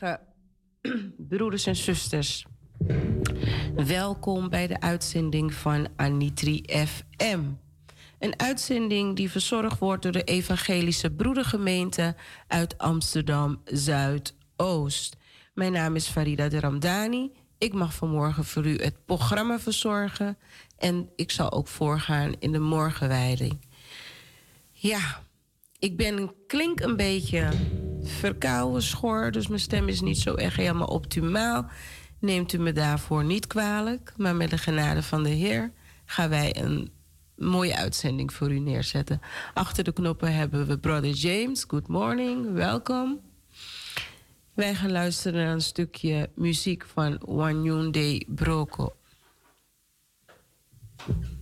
Broeders en zusters. Welkom bij de uitzending van Anitri FM. Een uitzending die verzorgd wordt door de Evangelische Broedergemeente uit Amsterdam Zuidoost. Mijn naam is Farida de Ramdani. Ik mag vanmorgen voor u het programma verzorgen en ik zal ook voorgaan in de morgenwijding. Ja, ik ben, klink een beetje verkouden, schor, dus mijn stem is niet zo echt helemaal optimaal. Neemt u me daarvoor niet kwalijk, maar met de genade van de Heer gaan wij een mooie uitzending voor u neerzetten. Achter de knoppen hebben we Brother James. Good morning, welkom. Wij gaan luisteren naar een stukje muziek van Wanyunde Broko. Chance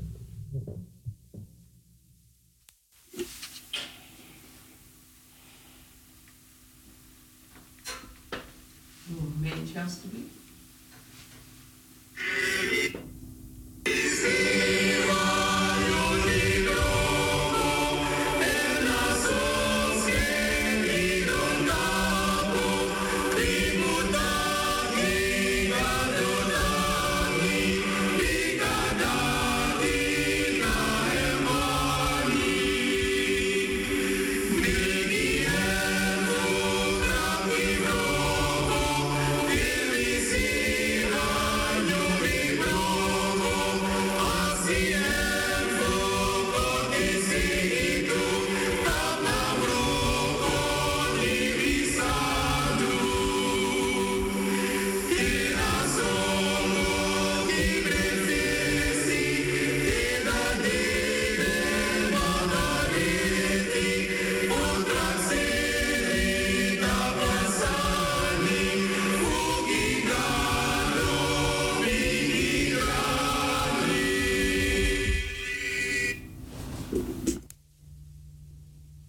Manchester.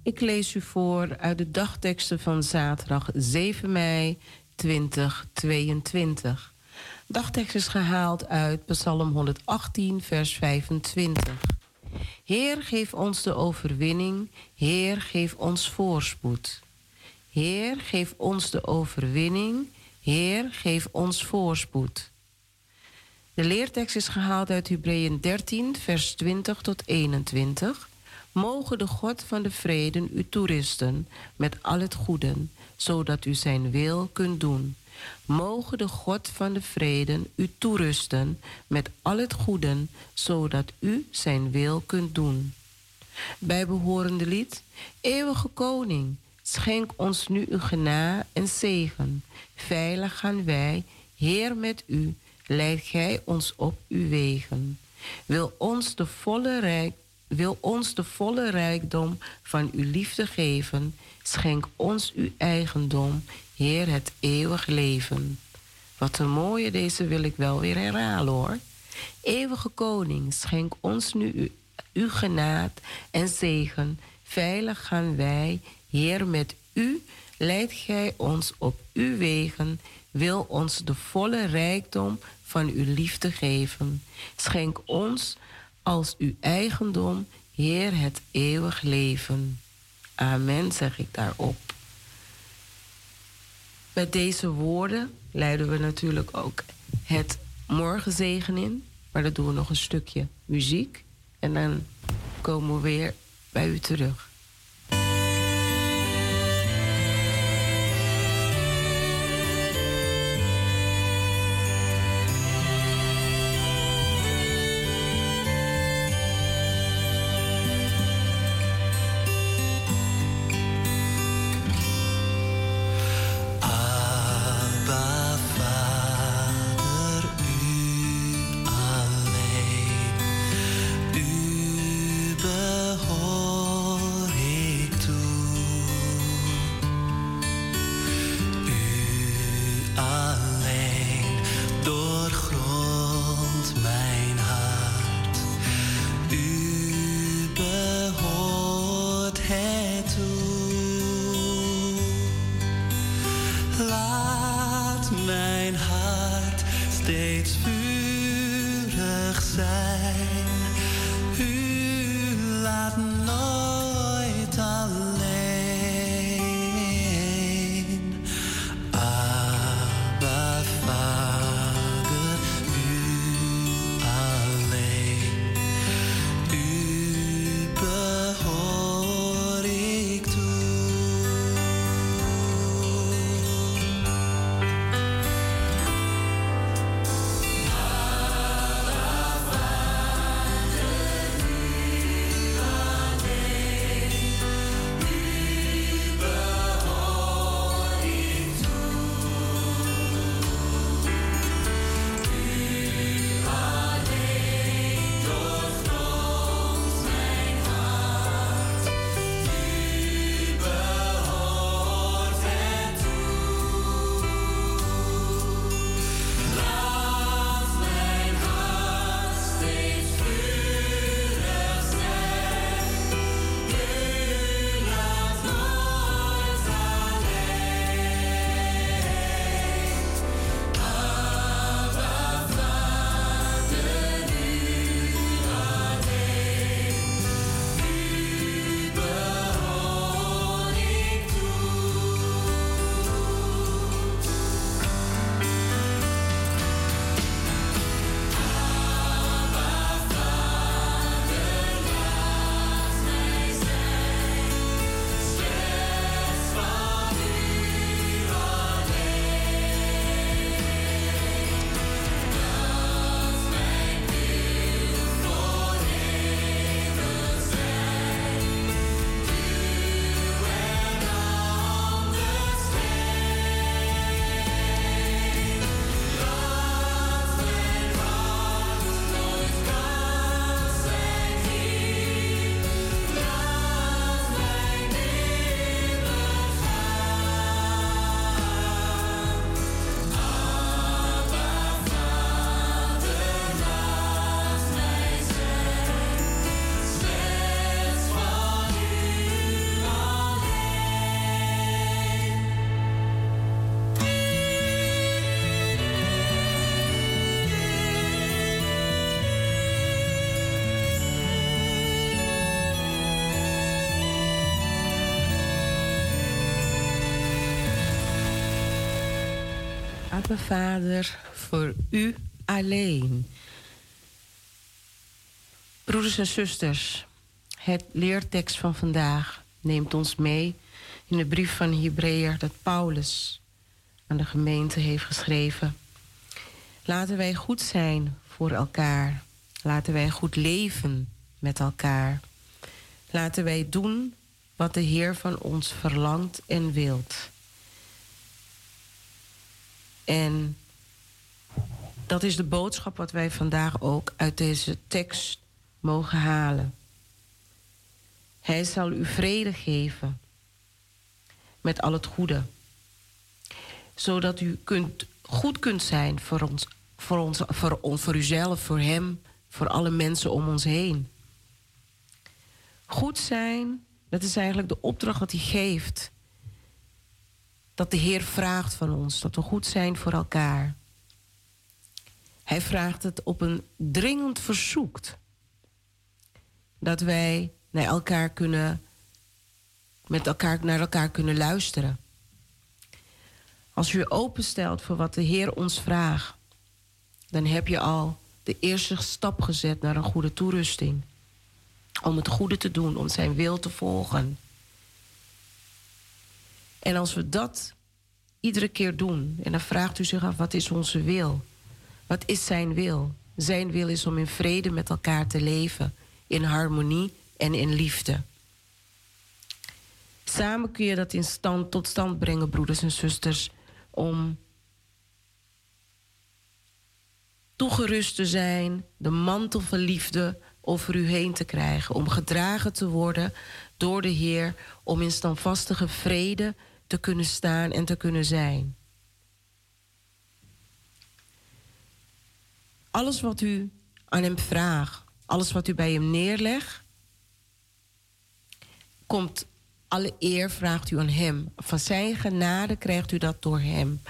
Ik lees u voor uit de dagteksten van zaterdag 7 mei 2022. Dagtekst is gehaald uit Psalm 118, vers 25. Heer, geef ons de overwinning. Heer, geef ons voorspoed. Heer, geef ons de overwinning. Heer, geef ons voorspoed. De leertekst is gehaald uit Hebreeën 13, vers 20 tot 21. Mogen de God van de vrede u toerusten met al het goede, zodat u zijn wil kunt doen. Mogen de God van de vrede u toerusten met al het goede, zodat u zijn wil kunt doen. Bijbehorende lied, Eeuwige Koning, schenk ons nu uw genade en zegen. Veilig gaan wij, Heer met u, leid gij ons op uw wegen. Wil ons de volle rijk wil ons de volle rijkdom van uw liefde geven. Schenk ons uw eigendom, Heer, het eeuwig leven. Wat een mooie, deze wil ik wel weer herhalen hoor. Eeuwige koning, schenk ons nu uw, uw genaad en zegen. Veilig gaan wij, Heer, met u. Leid gij ons op uw wegen. Wil ons de volle rijkdom van uw liefde geven. Schenk ons als uw eigendom, Heer, het eeuwig leven. Amen, zeg ik daarop. Met deze woorden leiden we natuurlijk ook het morgenzegen in. Maar dan doen we nog een stukje muziek. En dan komen we weer bij u terug. Vader, voor u alleen. Broeders en zusters, het leertekst van vandaag neemt ons mee in de brief van Hebreeër dat Paulus aan de gemeente heeft geschreven. Laten wij goed zijn voor elkaar. Laten wij goed leven met elkaar. Laten wij doen wat de Heer van ons verlangt en wilt. En dat is de boodschap wat wij vandaag ook uit deze tekst mogen halen. Hij zal u vrede geven met al het goede, zodat u kunt, goed kunt zijn voor ons, voor, ons, voor, ons, voor uzelf, voor Hem, voor alle mensen om ons heen. Goed zijn, dat is eigenlijk de opdracht wat Hij geeft. Dat de Heer vraagt van ons, dat we goed zijn voor elkaar. Hij vraagt het op een dringend verzoek. Dat wij naar elkaar kunnen, met elkaar naar elkaar kunnen luisteren. Als je openstelt voor wat de Heer ons vraagt, dan heb je al de eerste stap gezet naar een goede toerusting. Om het goede te doen, om zijn wil te volgen. En als we dat iedere keer doen, en dan vraagt u zich af, wat is onze wil? Wat is zijn wil? Zijn wil is om in vrede met elkaar te leven, in harmonie en in liefde. Samen kun je dat in stand, tot stand brengen, broeders en zusters, om toegerust te zijn, de mantel van liefde over u heen te krijgen, om gedragen te worden door de Heer, om in standvastige vrede te kunnen staan en te kunnen zijn. Alles wat u aan Hem vraagt, alles wat u bij Hem neerlegt, komt alle eer vraagt u aan Hem. Van Zijn genade krijgt u dat door Hem.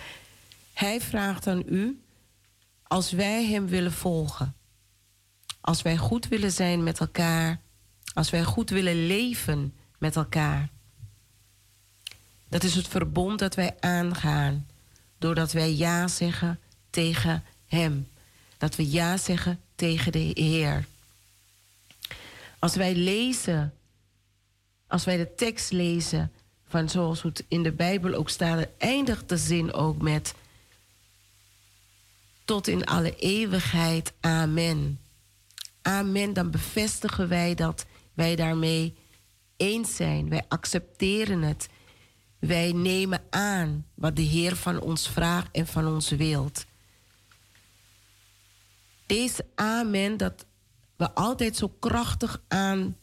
Hij vraagt aan u als wij Hem willen volgen. Als wij goed willen zijn met elkaar. Als wij goed willen leven met elkaar. Dat is het verbond dat wij aangaan. Doordat wij ja zeggen tegen Hem. Dat we ja zeggen tegen de Heer. Als wij lezen, als wij de tekst lezen van zoals het in de Bijbel ook staat, eindigt de zin ook met tot in alle eeuwigheid. Amen. Amen. Dan bevestigen wij dat wij daarmee eens zijn. Wij accepteren het. Wij nemen aan wat de Heer van ons vraagt en van ons wilt. Deze amen dat we altijd zo krachtig aan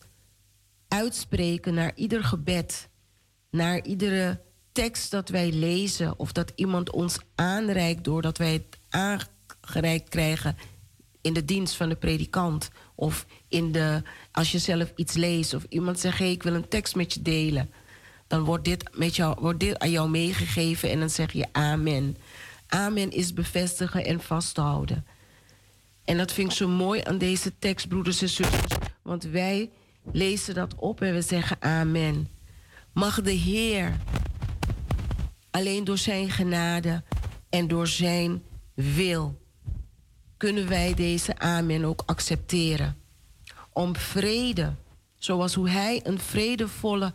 uitspreken naar ieder gebed, naar iedere tekst dat wij lezen of dat iemand ons aanreikt doordat wij het aangereikt krijgen in de dienst van de predikant of in de, als je zelf iets leest of iemand zegt hey, ik wil een tekst met je delen, dan wordt dit, met jou, wordt dit aan jou meegegeven en dan zeg je amen. Amen is bevestigen en vasthouden. En dat vind ik zo mooi aan deze tekst, broeders en zusters. Want wij lezen dat op en we zeggen amen. Mag de Heer alleen door zijn genade en door zijn wil kunnen wij deze amen ook accepteren. Om vrede, zoals hoe hij een vredevolle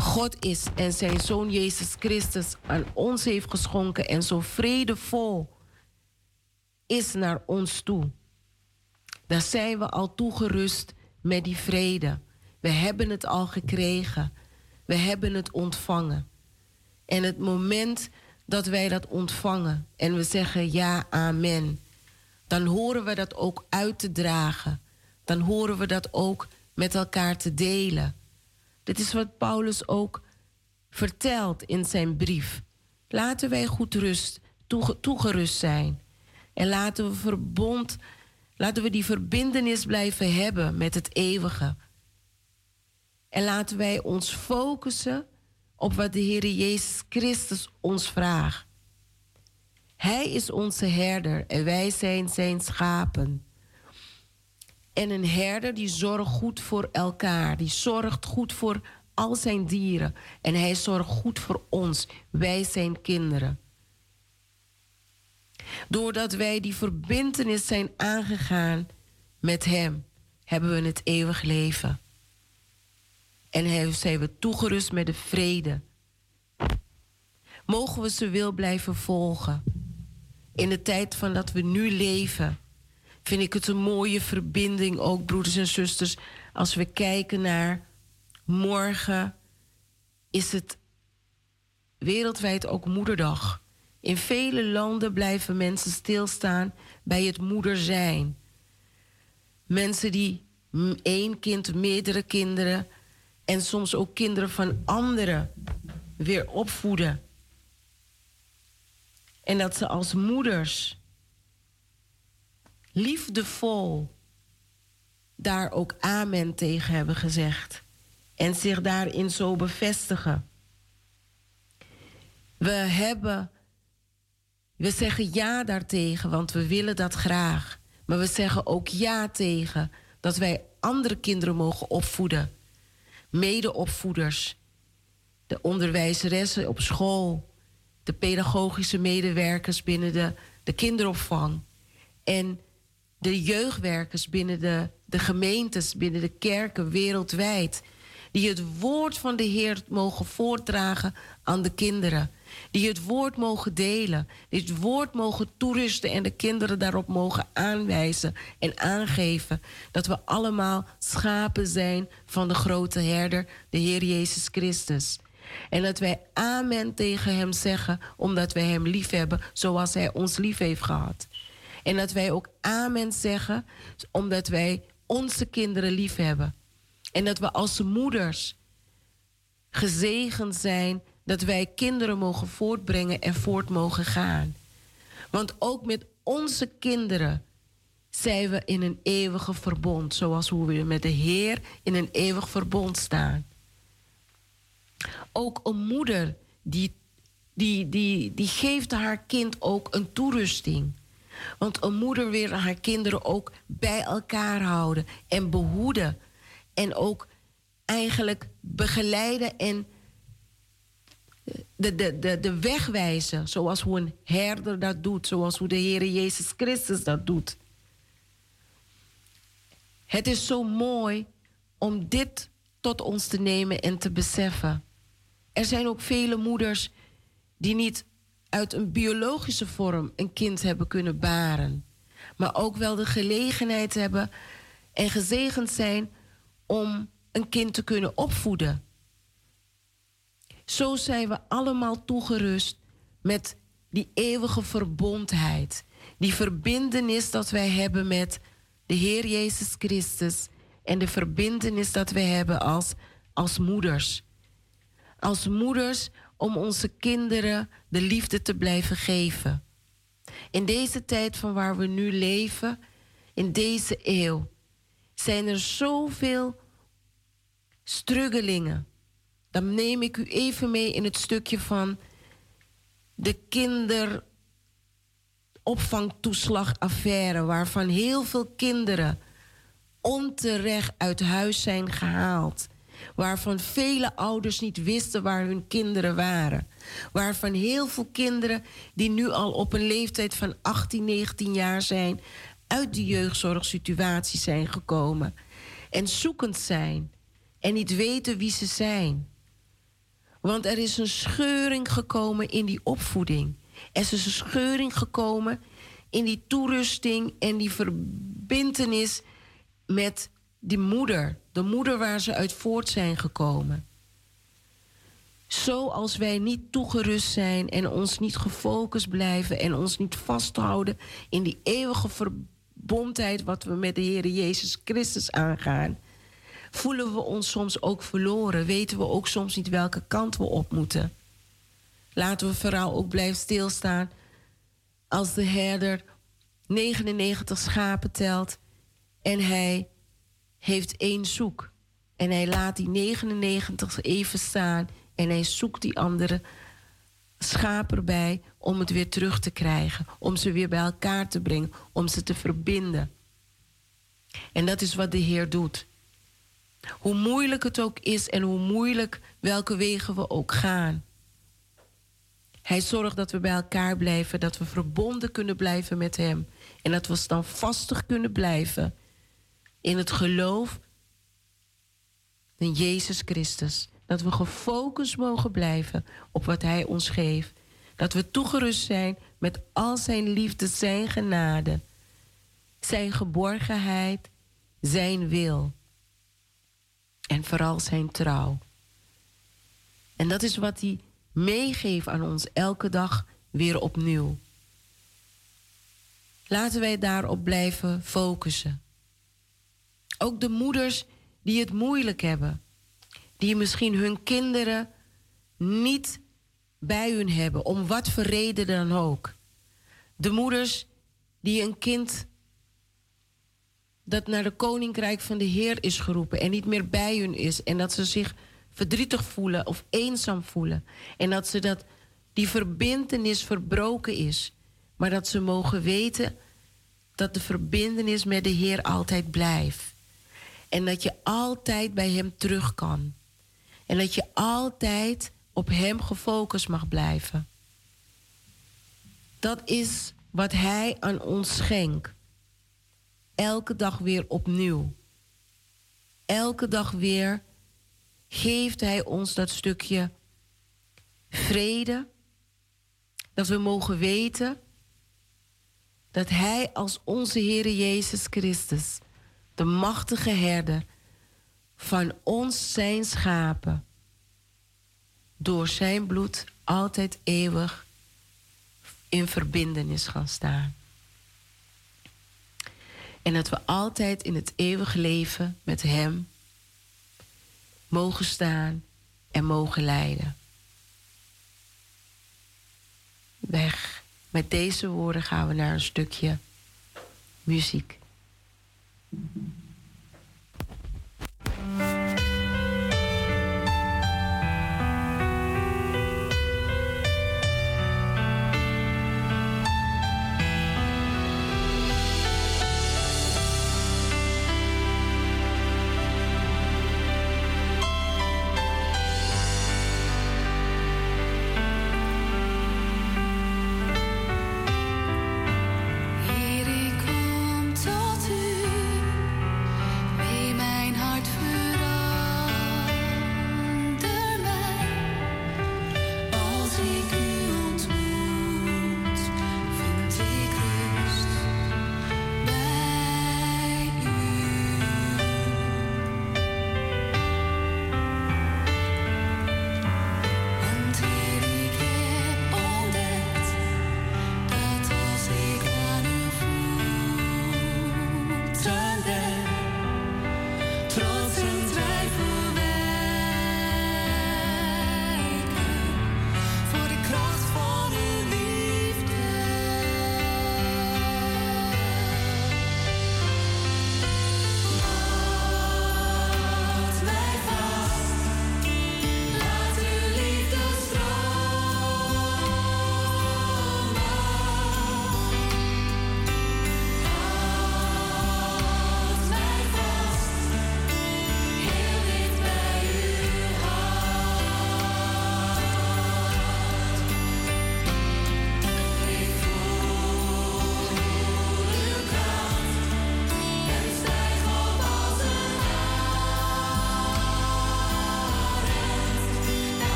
God is en zijn zoon Jezus Christus aan ons heeft geschonken en zo vredevol is naar ons toe. Daar zijn we al toegerust met die vrede. We hebben het al gekregen. We hebben het ontvangen. En het moment dat wij dat ontvangen en we zeggen ja, amen, dan horen we dat ook uit te dragen. Dan horen we dat ook met elkaar te delen. Dit is wat Paulus ook vertelt in zijn brief. Laten wij goed rust, toegerust zijn. En laten we verbond, laten we die verbindenis blijven hebben met het eeuwige. En laten wij ons focussen op wat de Heer Jezus Christus ons vraagt. Hij is onze herder en wij zijn zijn schapen. En een herder die zorgt goed voor elkaar, die zorgt goed voor al zijn dieren. En hij zorgt goed voor ons, wij zijn kinderen. Doordat wij die verbintenis zijn aangegaan met Hem, hebben we het eeuwig leven. En zijn we toegerust met de vrede. Mogen we ze wil blijven volgen. In de tijd van dat we nu leven, vind ik het een mooie verbinding ook, broeders en zusters. Als we kijken naar morgen, is het wereldwijd ook Moederdag. In vele landen blijven mensen stilstaan bij het moeder zijn. Mensen die één kind, meerdere kinderen en soms ook kinderen van anderen weer opvoeden. En dat ze als moeders liefdevol daar ook amen tegen hebben gezegd. En zich daarin zo bevestigen. We hebben, we zeggen ja daartegen, want we willen dat graag. Maar we zeggen ook ja tegen dat wij andere kinderen mogen opvoeden. Medeopvoeders, de onderwijzeressen op school, de pedagogische medewerkers binnen de, de kinderopvang en de jeugdwerkers binnen de, de gemeentes, binnen de kerken wereldwijd, die het woord van de Heer mogen voordragen aan de kinderen die het woord mogen delen, die het woord mogen toerusten en de kinderen daarop mogen aanwijzen en aangeven dat we allemaal schapen zijn van de grote herder, de Heer Jezus Christus. En dat wij amen tegen Hem zeggen, omdat wij Hem lief hebben, zoals Hij ons lief heeft gehad. En dat wij ook amen zeggen, omdat wij onze kinderen lief hebben. En dat we als moeders gezegend zijn dat wij kinderen mogen voortbrengen en voort mogen gaan. Want ook met onze kinderen zijn we in een eeuwige verbond, zoals hoe we met de Heer in een eeuwig verbond staan. Ook een moeder die, die, die, die geeft haar kind ook een toerusting. Want een moeder wil haar kinderen ook bij elkaar houden en behoeden. En ook eigenlijk begeleiden en de, de, de, de weg wijzen. Zoals hoe een herder dat doet. Zoals hoe de Heer Jezus Christus dat doet. Het is zo mooi om dit tot ons te nemen en te beseffen. Er zijn ook vele moeders die niet uit een biologische vorm een kind hebben kunnen baren. Maar ook wel de gelegenheid hebben en gezegend zijn om een kind te kunnen opvoeden. Zo zijn we allemaal toegerust met die eeuwige verbondheid. Die verbindenis dat wij hebben met de Heer Jezus Christus. En de verbindenis dat wij hebben als, als moeders. Als moeders om onze kinderen de liefde te blijven geven. In deze tijd van waar we nu leven, in deze eeuw, zijn er zoveel struggelingen dan neem ik u even mee in het stukje van de kinderopvangtoeslagaffaire, waarvan heel veel kinderen onterecht uit huis zijn gehaald. Waarvan vele ouders niet wisten waar hun kinderen waren. Waarvan heel veel kinderen die nu al op een leeftijd van 18, 19 jaar zijn, uit de jeugdzorgsituatie zijn gekomen. En zoekend zijn en niet weten wie ze zijn. Want er is een scheuring gekomen in die opvoeding. Er is een scheuring gekomen in die toerusting en die verbintenis met die moeder. De moeder waar ze uit voort zijn gekomen. Zoals wij niet toegerust zijn en ons niet gefocust blijven en ons niet vasthouden in die eeuwige verbondheid wat we met de Heer Jezus Christus aangaan, voelen we ons soms ook verloren. Weten we ook soms niet welke kant we op moeten. Laten we vooral ook blijven stilstaan als de herder 99 schapen telt en hij heeft één zoek. En hij laat die 99 even staan en hij zoekt die andere schapen erbij om het weer terug te krijgen, om ze weer bij elkaar te brengen, om ze te verbinden. En dat is wat de Heer doet. Hoe moeilijk het ook is en hoe moeilijk welke wegen we ook gaan. Hij zorgt dat we bij elkaar blijven, dat we verbonden kunnen blijven met Hem. En dat we standvastig kunnen blijven in het geloof in Jezus Christus. Dat we gefocust mogen blijven op wat Hij ons geeft. Dat we toegerust zijn met al Zijn liefde, Zijn genade, Zijn geborgenheid, Zijn wil. En vooral Zijn trouw. En dat is wat Hij meegeeft aan ons elke dag weer opnieuw. Laten wij daarop blijven focussen. Ook de moeders die het moeilijk hebben, die misschien hun kinderen niet bij hun hebben, om wat voor reden dan ook. De moeders die een kind dat naar de koninkrijk van de Heer is geroepen en niet meer bij hun is. En dat ze zich verdrietig voelen of eenzaam voelen. En dat ze dat die verbintenis verbroken is, maar dat ze mogen weten dat de verbindenis met de Heer altijd blijft. En dat je altijd bij Hem terug kan. En dat je altijd op Hem gefocust mag blijven. Dat is wat Hij aan ons schenkt. Elke dag weer opnieuw. Elke dag weer geeft Hij ons dat stukje vrede. Dat we mogen weten dat Hij als onze Heer Jezus Christus de machtige herder van ons zijn schapen, door zijn bloed altijd eeuwig in verbindenis gaan staan. En dat we altijd in het eeuwige leven met Hem mogen staan en mogen leiden. Weg. Met deze woorden gaan we naar een stukje muziek. Mm-hmm.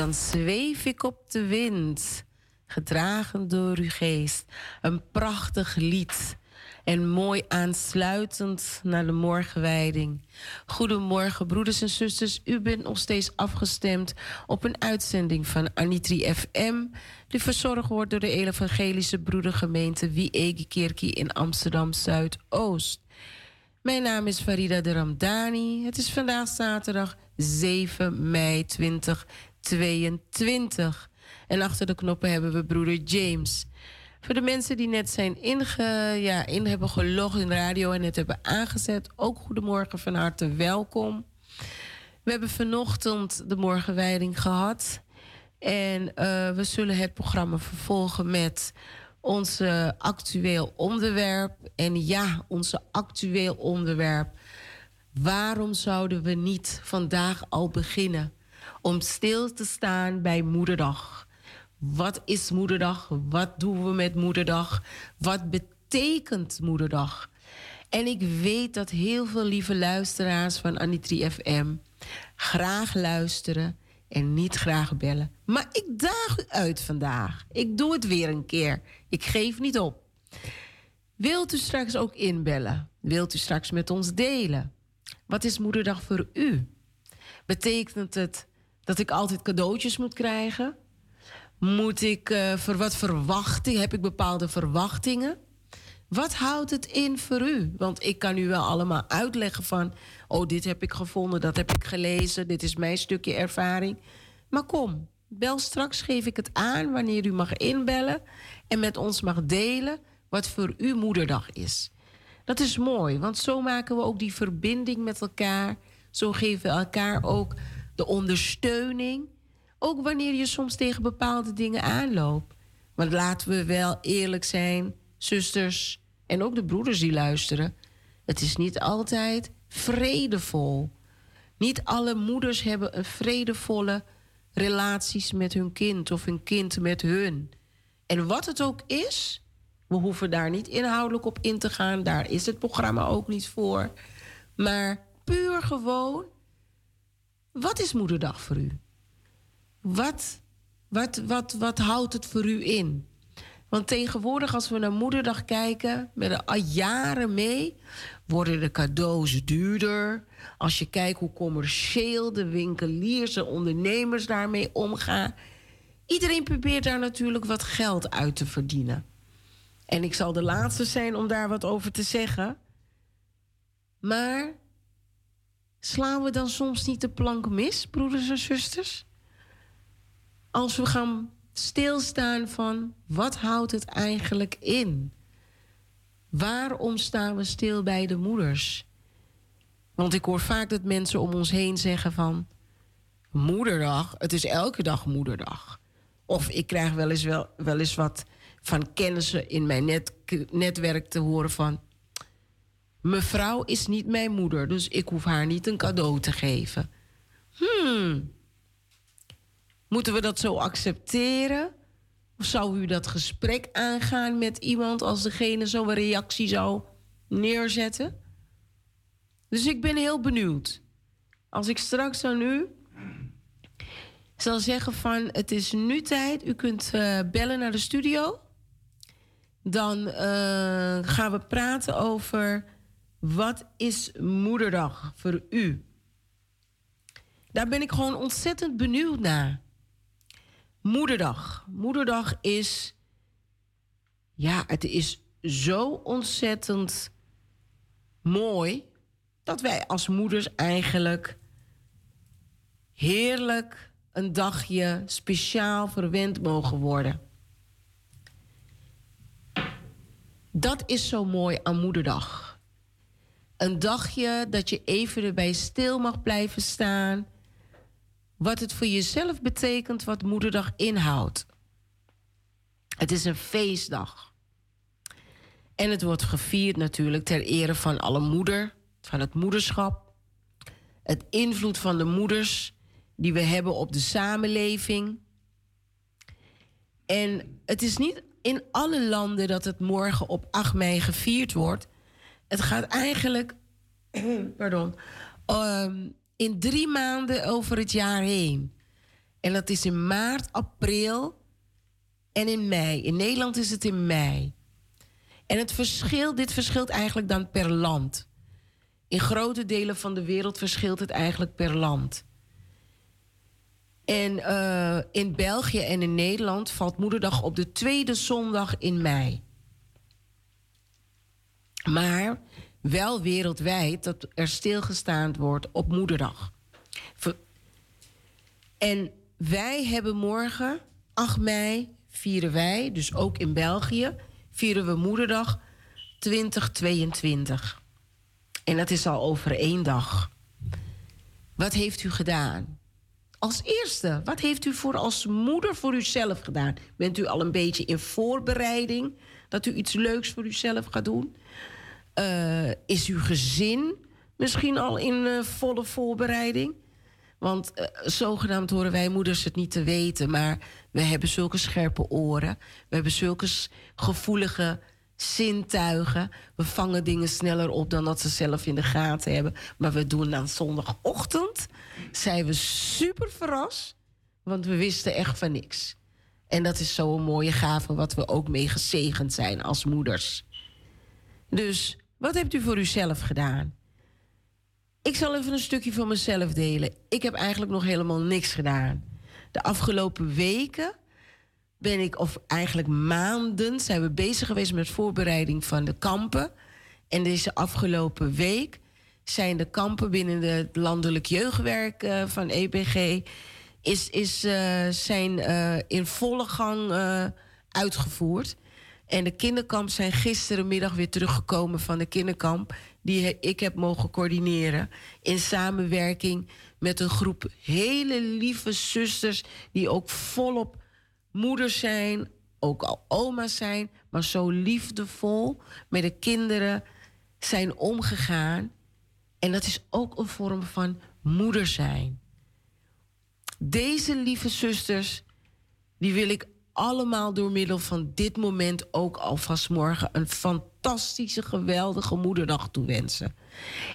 Dan zweef ik op de wind, gedragen door uw geest. Een prachtig lied en mooi aansluitend naar de morgenwijding. Goedemorgen, broeders en zusters. U bent nog steeds afgestemd op een uitzending van Anitri FM, die verzorgd wordt door de Evangelische Broedergemeente Wie Kerkie in Amsterdam Zuidoost. Mijn naam is Farida de Ramdani. Het is vandaag zaterdag 7 mei 2022. En achter de knoppen hebben we broeder James. Voor de mensen die net zijn inge, ja, in hebben gelogd in de radio en het hebben aangezet, ook goedemorgen van harte welkom. We hebben vanochtend de morgenwijding gehad. En uh, we zullen het programma vervolgen met ons actueel onderwerp. En ja, onze actueel onderwerp. Waarom zouden we niet vandaag al beginnen om stil te staan bij Moederdag? Wat is Moederdag? Wat doen we met Moederdag? Wat betekent Moederdag? En ik weet dat heel veel lieve luisteraars van Anitri FM graag luisteren en niet graag bellen. Maar ik daag u uit vandaag. Ik doe het weer een keer. Ik geef niet op. Wilt u straks ook inbellen? Wilt u straks met ons delen? Wat is Moederdag voor u? Betekent het dat ik altijd cadeautjes moet krijgen? Moet ik, uh, voor wat verwachting, heb ik bepaalde verwachtingen? Wat houdt het in voor u? Want ik kan u wel allemaal uitleggen van... oh, dit heb ik gevonden, dat heb ik gelezen... dit is mijn stukje ervaring. Maar kom, bel straks, geef ik het aan... wanneer u mag inbellen en met ons mag delen... wat voor u moederdag is. Dat is mooi, want zo maken we ook die verbinding met elkaar. Zo geven we elkaar ook de ondersteuning... Ook wanneer je soms tegen bepaalde dingen aanloopt. Want laten we wel eerlijk zijn, zusters en ook de broeders die luisteren. Het is niet altijd vredevol. Niet alle moeders hebben een vredevolle relaties met hun kind of een kind met hun. En wat het ook is, we hoeven daar niet inhoudelijk op in te gaan. Daar is het programma ook niet voor. Maar puur gewoon, wat is Moederdag voor u? Wat, wat, wat, wat houdt het voor u in? Want tegenwoordig, als we naar Moederdag kijken, met er al jaren mee, worden de cadeaus duurder. Als je kijkt hoe commercieel de winkeliers en ondernemers daarmee omgaan. Iedereen probeert daar natuurlijk wat geld uit te verdienen. En ik zal de laatste zijn om daar wat over te zeggen. Maar slaan we dan soms niet de plank mis, broeders en zusters? als we gaan stilstaan van wat houdt het eigenlijk in? Waarom staan we stil bij de moeders? Want ik hoor vaak dat mensen om ons heen zeggen van... Moederdag, het is elke dag moederdag. Of ik krijg wel eens, wel, wel eens wat van kennissen in mijn net, netwerk te horen van... Mevrouw is niet mijn moeder, dus ik hoef haar niet een cadeau te geven. Hmm, Moeten we dat zo accepteren? Of zou u dat gesprek aangaan met iemand als degene zo'n reactie zou neerzetten? Dus ik ben heel benieuwd. Als ik straks aan u zal zeggen van het is nu tijd, u kunt uh, bellen naar de studio. Dan uh, gaan we praten over wat is moederdag voor u. Daar ben ik gewoon ontzettend benieuwd naar. Moederdag. Moederdag is. Ja, het is zo ontzettend mooi. Dat wij als moeders eigenlijk heerlijk een dagje speciaal verwend mogen worden. Dat is zo mooi aan Moederdag. Een dagje dat je even erbij stil mag blijven staan wat het voor jezelf betekent wat Moederdag inhoudt. Het is een feestdag. En het wordt gevierd natuurlijk ter ere van alle moeder, van het moederschap. Het invloed van de moeders die we hebben op de samenleving. En het is niet in alle landen dat het morgen op 8 mei gevierd wordt. Het gaat eigenlijk pardon, um, in drie maanden over het jaar heen. En dat is in maart, april en in mei. In Nederland is het in mei. En het verschil, dit verschilt eigenlijk dan per land. In grote delen van de wereld verschilt het eigenlijk per land. En uh, in België en in Nederland valt Moederdag op de tweede zondag in mei. Maar wel wereldwijd dat er stilgestaan wordt op Moederdag. En wij hebben morgen, 8 mei, vieren wij, dus ook in België, vieren we Moederdag 2022. En dat is al over één dag. Wat heeft u gedaan? Als eerste, wat heeft u voor als moeder voor uzelf gedaan? Bent u al een beetje in voorbereiding dat u iets leuks voor uzelf gaat doen? Uh, is uw gezin misschien al in uh, volle voorbereiding? Want uh, zogenaamd horen wij moeders het niet te weten, maar we hebben zulke scherpe oren. We hebben zulke gevoelige zintuigen. We vangen dingen sneller op dan dat ze zelf in de gaten hebben. Maar we doen dan zondagochtend, zijn we super verrast, want we wisten echt van niks. En dat is zo'n mooie gave wat we ook mee gezegend zijn als moeders. Dus wat hebt u voor uzelf gedaan? Ik zal even een stukje van mezelf delen. Ik heb eigenlijk nog helemaal niks gedaan. De afgelopen weken ben ik, of eigenlijk maanden, zijn we bezig geweest met voorbereiding van de kampen. En deze afgelopen week zijn de kampen binnen het landelijk jeugdwerk uh, van EPG is, is, uh, zijn uh, in volle gang uitgevoerd. En de kinderkamp zijn gisterenmiddag weer teruggekomen van de kinderkamp. Die ik heb mogen coördineren. In samenwerking met een groep hele lieve zusters. Die ook volop moeders zijn. Ook al oma's zijn. Maar zo liefdevol met de kinderen zijn omgegaan. En dat is ook een vorm van moeder zijn. Deze lieve zusters, die wil ik allemaal door middel van dit moment ook alvast morgen een fantastische, geweldige moederdag toewensen.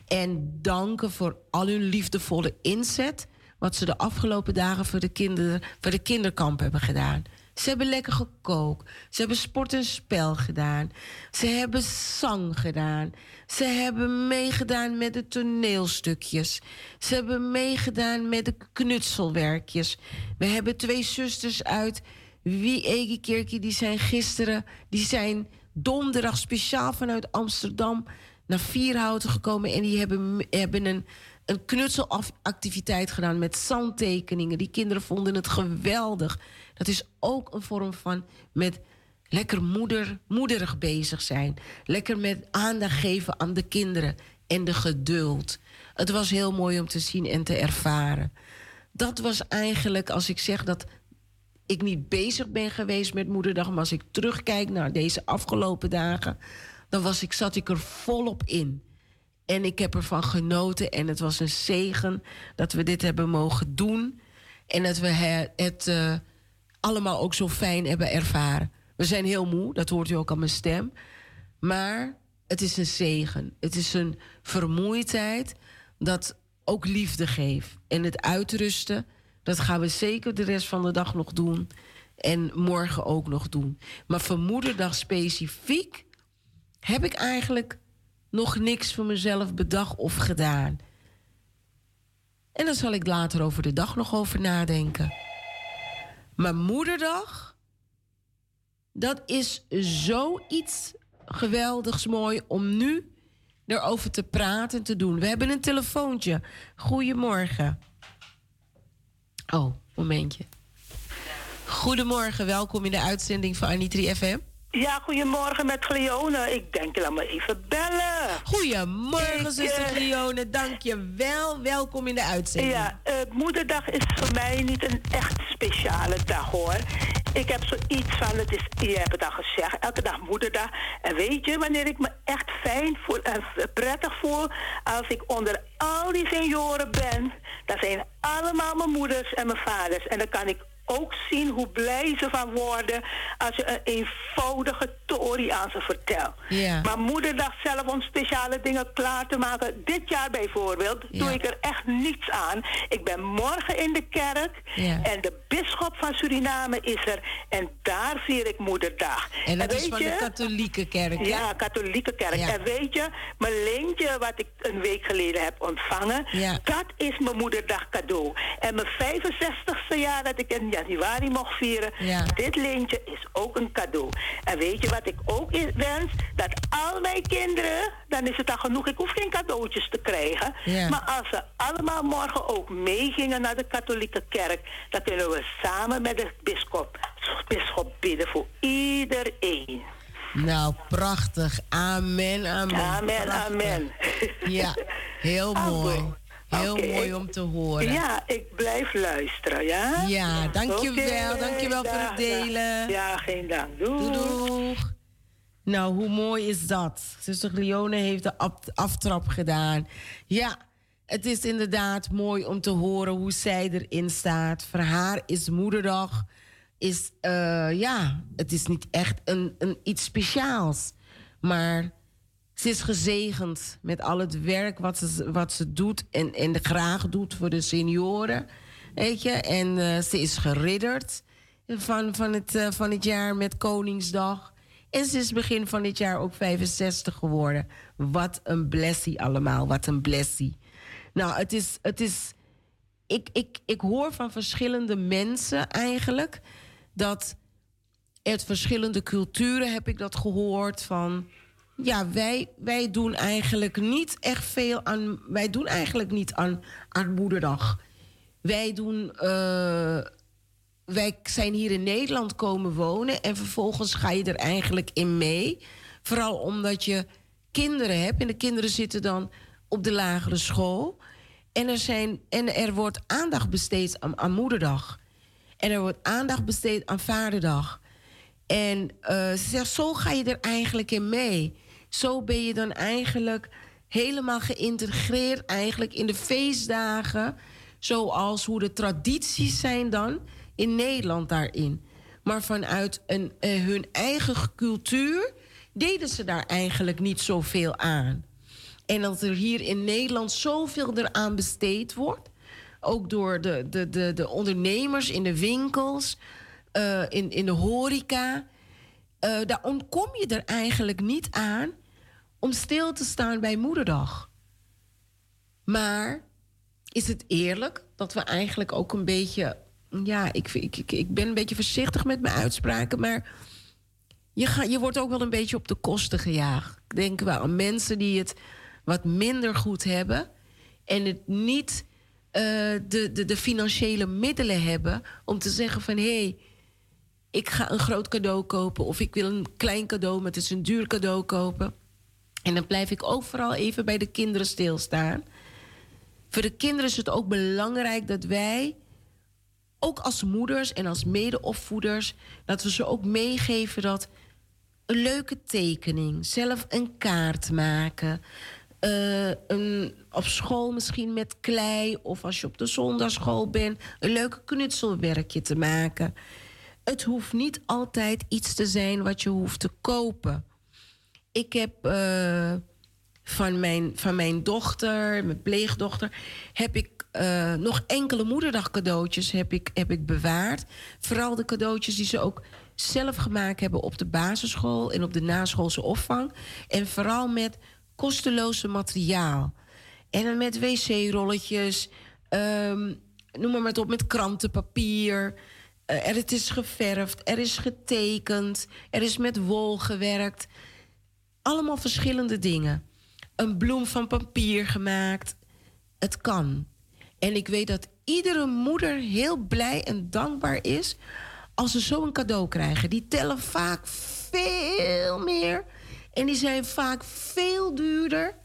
En danken voor al hun liefdevolle inzet. Wat ze de afgelopen dagen voor de, kinderen, voor de kinderkamp hebben gedaan. Ze hebben lekker gekookt. Ze hebben sport en spel gedaan. Ze hebben zang gedaan. Ze hebben meegedaan met de toneelstukjes. Ze hebben meegedaan met de knutselwerkjes. We hebben twee zusters uit wie Egekerkie, die zijn gisteren, die zijn donderdag speciaal vanuit Amsterdam naar Vierhouten gekomen. En die hebben, hebben een, een knutselactiviteit gedaan met zandtekeningen. Die kinderen vonden het geweldig. Dat is ook een vorm van met lekker moeder, moederig bezig zijn. Lekker met aandacht geven aan de kinderen en de geduld. Het was heel mooi om te zien en te ervaren. Dat was eigenlijk, als ik zeg dat ik niet bezig ben geweest met Moederdag. Maar als ik terugkijk naar deze afgelopen dagen, dan was ik, zat ik er volop in. En ik heb ervan genoten en het was een zegen dat we dit hebben mogen doen. En dat we het uh, allemaal ook zo fijn hebben ervaren. We zijn heel moe, dat hoort u ook aan mijn stem. Maar het is een zegen. Het is een vermoeidheid dat ook liefde geeft. En het uitrusten dat gaan we zeker de rest van de dag nog doen. En morgen ook nog doen. Maar voor moederdag specifiek heb ik eigenlijk nog niks voor mezelf bedacht of gedaan. En dan zal ik later over de dag nog over nadenken. Maar moederdag, dat is zoiets geweldigs mooi om nu erover te praten en te doen. We hebben een telefoontje. Goedemorgen. Oh, momentje. Goedemorgen, welkom in de uitzending van Anitri FM. Ja, goedemorgen met Glione. Ik denk, laat me even bellen. Goedemorgen, zuster uh. Dank je wel. Welkom in de uitzending. Ja, uh, Moederdag is voor mij niet een echt speciale dag, hoor. Ik heb zoiets van, het is, je hebt het al gezegd, elke dag Moederdag. En weet je, wanneer ik me echt fijn voel en prettig voel... als ik onder al die senioren ben... dat zijn allemaal mijn moeders en mijn vaders. En dan kan ik ook zien hoe blij ze van worden als je een eenvoudige story aan ze vertelt. Maar moederdag zelf om speciale dingen klaar te maken. Dit jaar bijvoorbeeld doe ik er echt niets aan. Ik ben morgen in de kerk en de bisschop van Suriname is er. En daar vier ik moederdag. En dat is weet van de je- katholieke kerk, hè? ja, katholieke kerk. Ja. En weet je, mijn leentje wat ik een week geleden heb ontvangen, dat is mijn moederdag cadeau. En mijn 65ste jaar dat ik in januari mocht vieren, Ja. dit leentje is ook een cadeau. En weet je wat ik ook wens? Dat al mijn kinderen, dan is het al genoeg, ik hoef geen cadeautjes te krijgen. Ja. Maar als ze allemaal morgen ook meegingen naar de katholieke kerk, dan kunnen we samen met de bisschop, bisschop bidden voor iedereen. Nou, prachtig. Amen, amen. Amen, Prachtig. amen. Ja, heel mooi. Heel mooi ik- om te horen. Ja, ik blijf luisteren, ja? Ja, dankjewel. Oké, dankjewel voor dag, het delen. dag. Ja, geen dank. Doei. Doei, doeg. Nou, hoe mooi is dat? Zuster Leone heeft de af- aftrap gedaan. Ja, het is inderdaad mooi om te horen hoe zij erin staat. Voor haar is moederdag, is, eh, ja, het is niet echt een, een, iets speciaals. Maar ze is gezegend met al het werk wat ze, wat ze doet en, en graag doet voor de senioren. Weet je, en eh, ze is geridderd van, van, het, eh, van het jaar met Koningsdag. En ze is begin van dit jaar ook 65 geworden. Wat een blessie allemaal, wat een blessie. Nou, het is. Het is ik, ik, ik hoor van verschillende mensen eigenlijk dat uit verschillende culturen heb ik dat gehoord van. Ja, wij, wij doen eigenlijk niet echt veel aan. Wij doen eigenlijk niet aan, aan moederdag. Wij doen. eh, wij zijn hier in Nederland komen wonen en vervolgens ga je er eigenlijk in mee. Vooral omdat je kinderen hebt en de kinderen zitten dan op de lagere school. En er, zijn, en er wordt aandacht besteed aan, aan moederdag. En er wordt aandacht besteed aan vaderdag. En zegt, zo ga je er eigenlijk in mee. Zo ben je dan eigenlijk helemaal geïntegreerd eigenlijk in de feestdagen. Zoals hoe de tradities zijn dan in Nederland daarin. Maar vanuit een, eh, hun eigen cultuur deden ze daar eigenlijk niet zoveel aan. En dat er hier in Nederland zoveel eraan besteed wordt. Ook door de, de, de, de ondernemers in de winkels, eh, in, in de horeca. Eh, daar ontkom je er eigenlijk niet aan om stil te staan bij Moederdag. Maar is het eerlijk dat we eigenlijk ook een beetje. Ja, ik, ik, ik, ik ben een beetje voorzichtig met mijn uitspraken, maar je, ga, je wordt ook wel een beetje op de kosten gejaagd. Ik denk wel aan mensen die het wat minder goed hebben en het niet eh, de, de, de financiële middelen hebben om te zeggen van hé, hey, ik ga een groot cadeau kopen of ik wil een klein cadeau, maar het is een duur cadeau kopen. En dan blijf ik ook vooral even bij de kinderen stilstaan. Voor de kinderen is het ook belangrijk dat wij, ook als moeders en als medeopvoeders, dat we ze ook meegeven dat een leuke tekening, zelf een kaart maken, eh, een, op school misschien met klei of als je op de zondagschool bent, een leuke knutselwerkje te maken. Het hoeft niet altijd iets te zijn wat je hoeft te kopen. Ik heb eh, van, mijn, van mijn dochter, mijn pleegdochter, heb ik eh, nog enkele moederdag cadeautjes heb ik, heb ik bewaard. Vooral de cadeautjes die ze ook zelf gemaakt hebben op de basisschool en op de naschoolse opvang. En vooral met kosteloze materiaal. En dan met wc-rolletjes, ehm, noem maar wat op, met krantenpapier. Eh, er, het is geverfd, er is getekend, er is met wol gewerkt. Allemaal verschillende dingen. Een bloem van papier gemaakt. Het kan. En ik weet dat iedere moeder heel blij en dankbaar is als ze zo'n cadeau krijgen. Die tellen vaak veel meer. En die zijn vaak veel duurder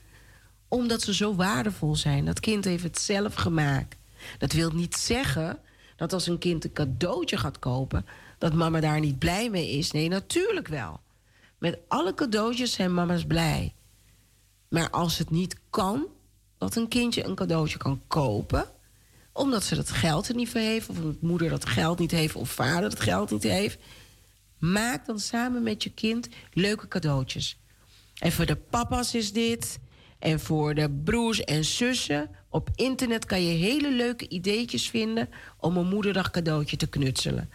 omdat ze zo waardevol zijn. Dat kind heeft het zelf gemaakt. Dat wil niet zeggen dat als een kind een cadeautje gaat kopen, dat mama daar niet blij mee is. Nee, natuurlijk wel. Met alle cadeautjes zijn mama's blij. Maar als het niet kan, dat een kindje een cadeautje kan kopen, Omdat ze dat geld er niet voor heeft, of omdat moeder dat geld niet heeft, of vader dat geld niet heeft. Maak dan samen met je kind leuke cadeautjes. En voor de papa's is dit. En voor de broers en zussen. Op internet kan je hele leuke ideetjes vinden om een moederdag cadeautje te knutselen.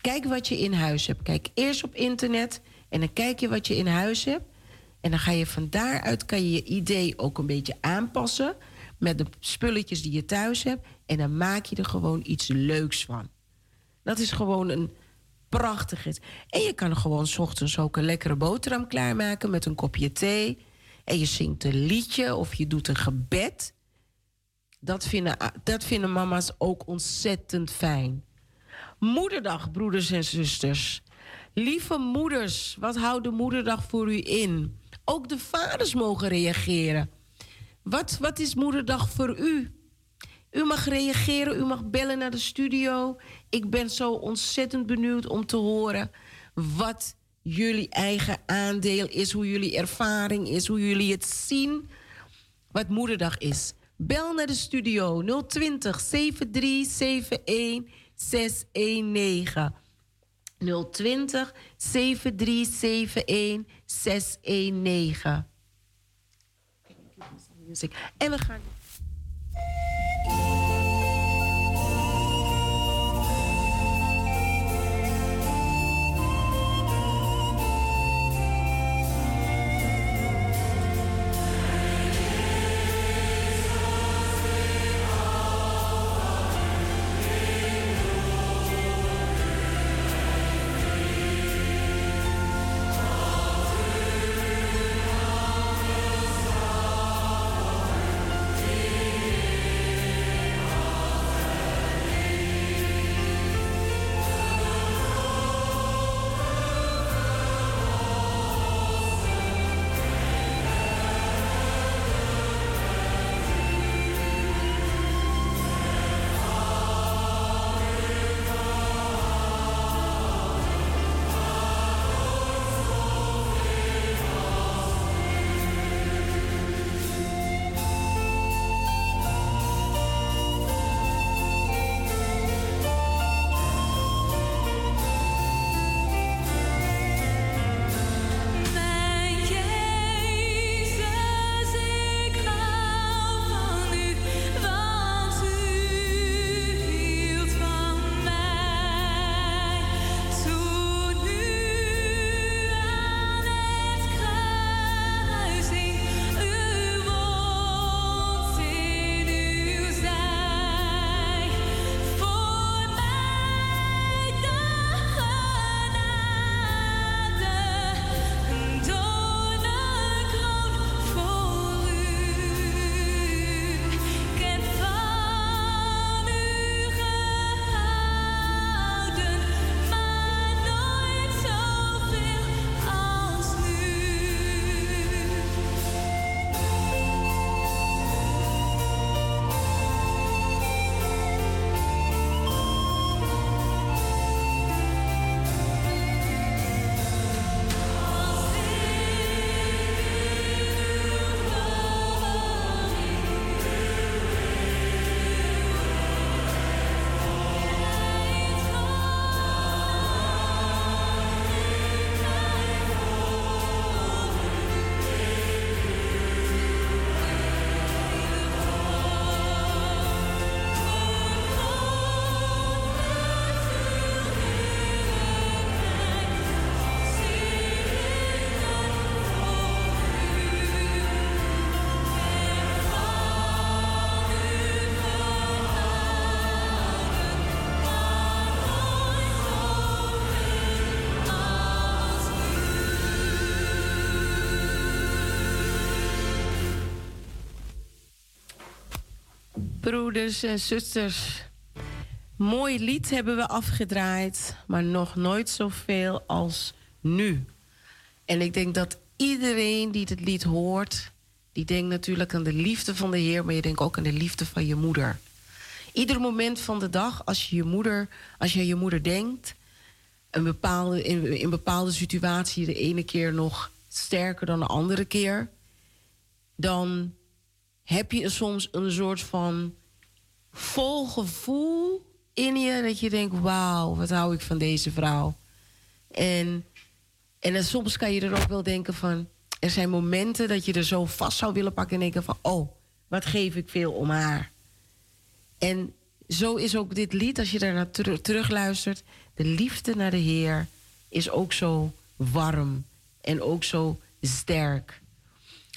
Kijk wat je in huis hebt. Kijk eerst op internet en dan kijk je wat je in huis hebt. En dan ga je van daaruit kan je je idee ook een beetje aanpassen met de spulletjes die je thuis hebt. En dan maak je er gewoon iets leuks van. Dat is gewoon een prachtig. En je kan gewoon s ochtends ook een lekkere boterham klaarmaken met een kopje thee. En je zingt een liedje of je doet een gebed. Dat vinden, dat vinden mama's ook ontzettend fijn. Moederdag, broeders en zusters. Lieve moeders, wat houdt de moederdag voor u in? Ook de vaders mogen reageren. Wat, wat is moederdag voor u? U mag reageren, u mag bellen naar de studio. Ik ben zo ontzettend benieuwd om te horen wat jullie eigen aandeel is, hoe jullie ervaring is, hoe jullie het zien. Wat Moederdag is. Bel naar de studio 020 7371 619. 020 7371 619. En we gaan. Broeders en zusters. Mooi lied hebben we afgedraaid, maar nog nooit zoveel als nu. En ik denk dat iedereen die het lied hoort, die denkt natuurlijk aan de liefde van de Heer, maar je denkt ook aan de liefde van je moeder. Ieder moment van de dag, als je je moeder, als je je moeder denkt, een bepaalde, in, in bepaalde situatie de ene keer nog sterker dan de andere keer, dan heb je soms een soort van vol gevoel in je dat je denkt: wauw, wat hou ik van deze vrouw. En, en soms kan je er ook wel denken van. Er zijn momenten dat je er zo vast zou willen pakken en denken van: oh, wat geef ik veel om haar. En zo is ook dit lied, als je daar naar ter terug luistert. De liefde naar de Heer is ook zo warm en ook zo sterk.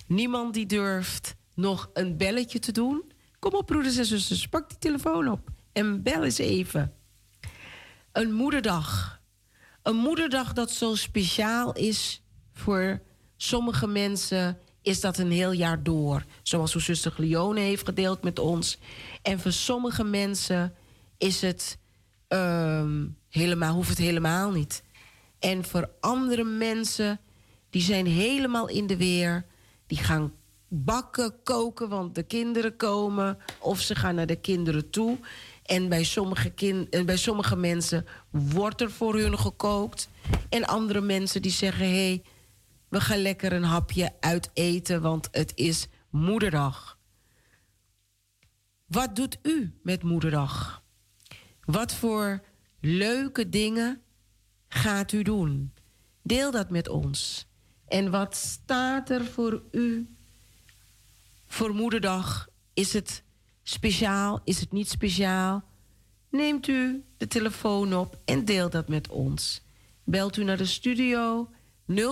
Niemand die durft nog een belletje te doen. Kom op, broeders en zusters, pak die telefoon op en bel eens even. Een moederdag. Een moederdag dat zo speciaal is voor sommige mensen is dat een heel jaar door. Zoals uw zuster Leone heeft gedeeld met ons. En voor sommige mensen is het ehm, helemaal, hoeft het helemaal niet. En voor andere mensen, die zijn helemaal in de weer. Die gaan bakken, koken, want de kinderen komen. Of ze gaan naar de kinderen toe. En bij sommige, kind, en bij sommige mensen wordt er voor hun gekookt. En andere mensen die zeggen: hé, hey, we gaan lekker een hapje uit eten, want het is Moederdag. Wat doet u met Moederdag? Wat voor leuke dingen gaat u doen? Deel dat met ons. En wat staat er voor u voor Moederdag? Is het speciaal? Is het niet speciaal? Neemt u de telefoon op en deel dat met ons. Belt u naar de studio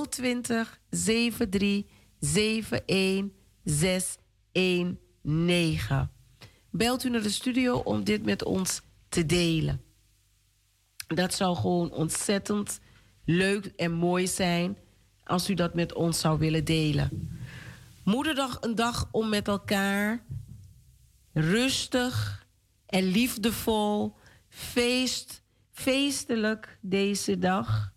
020 73 71 619. Belt u naar de studio om dit met ons te delen. Dat zou gewoon ontzettend leuk en mooi zijn als u dat met ons zou willen delen. Moederdag een dag om met elkaar rustig en liefdevol, feest, feestelijk deze dag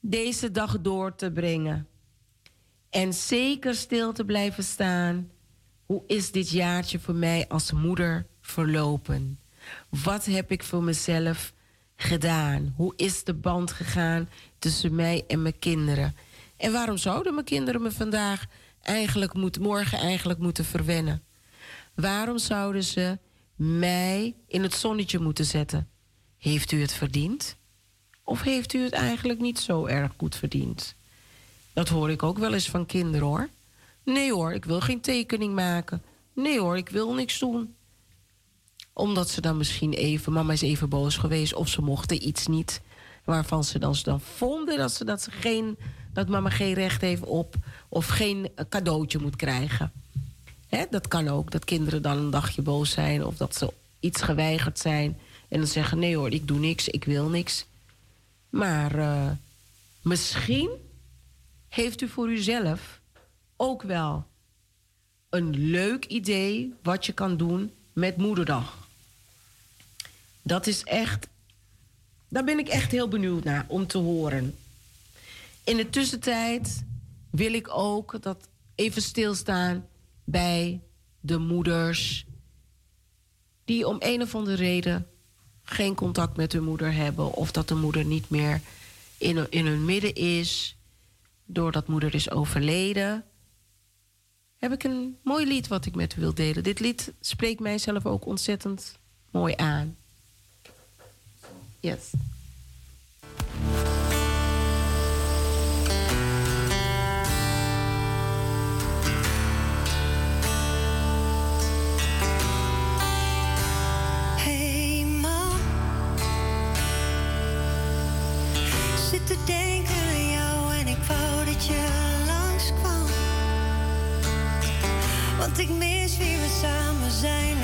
deze dag door te brengen. En zeker stil te blijven staan. Hoe is dit jaartje voor mij als moeder verlopen? Wat heb ik voor mezelf gedaan? Hoe is de band gegaan tussen mij en mijn kinderen? En waarom zouden mijn kinderen me vandaag eigenlijk moeten, morgen eigenlijk moeten verwennen? Waarom zouden ze mij in het zonnetje moeten zetten? Heeft u het verdiend? Of heeft u het eigenlijk niet zo erg goed verdiend? Dat hoor ik ook wel eens van kinderen hoor. Nee hoor, ik wil geen tekening maken. Nee hoor, ik wil niks doen. Omdat ze dan misschien even, mama is even boos geweest of ze mochten iets niet. Waarvan ze dan, dan vonden dat, ze, dat, ze geen, dat mama geen recht heeft op of geen cadeautje moet krijgen. Hè, dat kan ook, dat kinderen dan een dagje boos zijn of dat ze iets geweigerd zijn. En dan zeggen: nee hoor, ik doe niks, ik wil niks. Maar uh, misschien heeft u voor uzelf ook wel een leuk idee wat je kan doen met Moederdag. Dat is echt, daar ben ik echt heel benieuwd naar om te horen. In de tussentijd wil ik ook dat even stilstaan bij de moeders die om een of andere reden geen contact met hun moeder hebben of dat de moeder niet meer in, in hun midden is, doordat moeder is overleden, heb ik een mooi lied wat ik met u wil delen. Dit lied spreekt mijzelf ook ontzettend mooi aan. Yes. Ik mis wie we samen zijn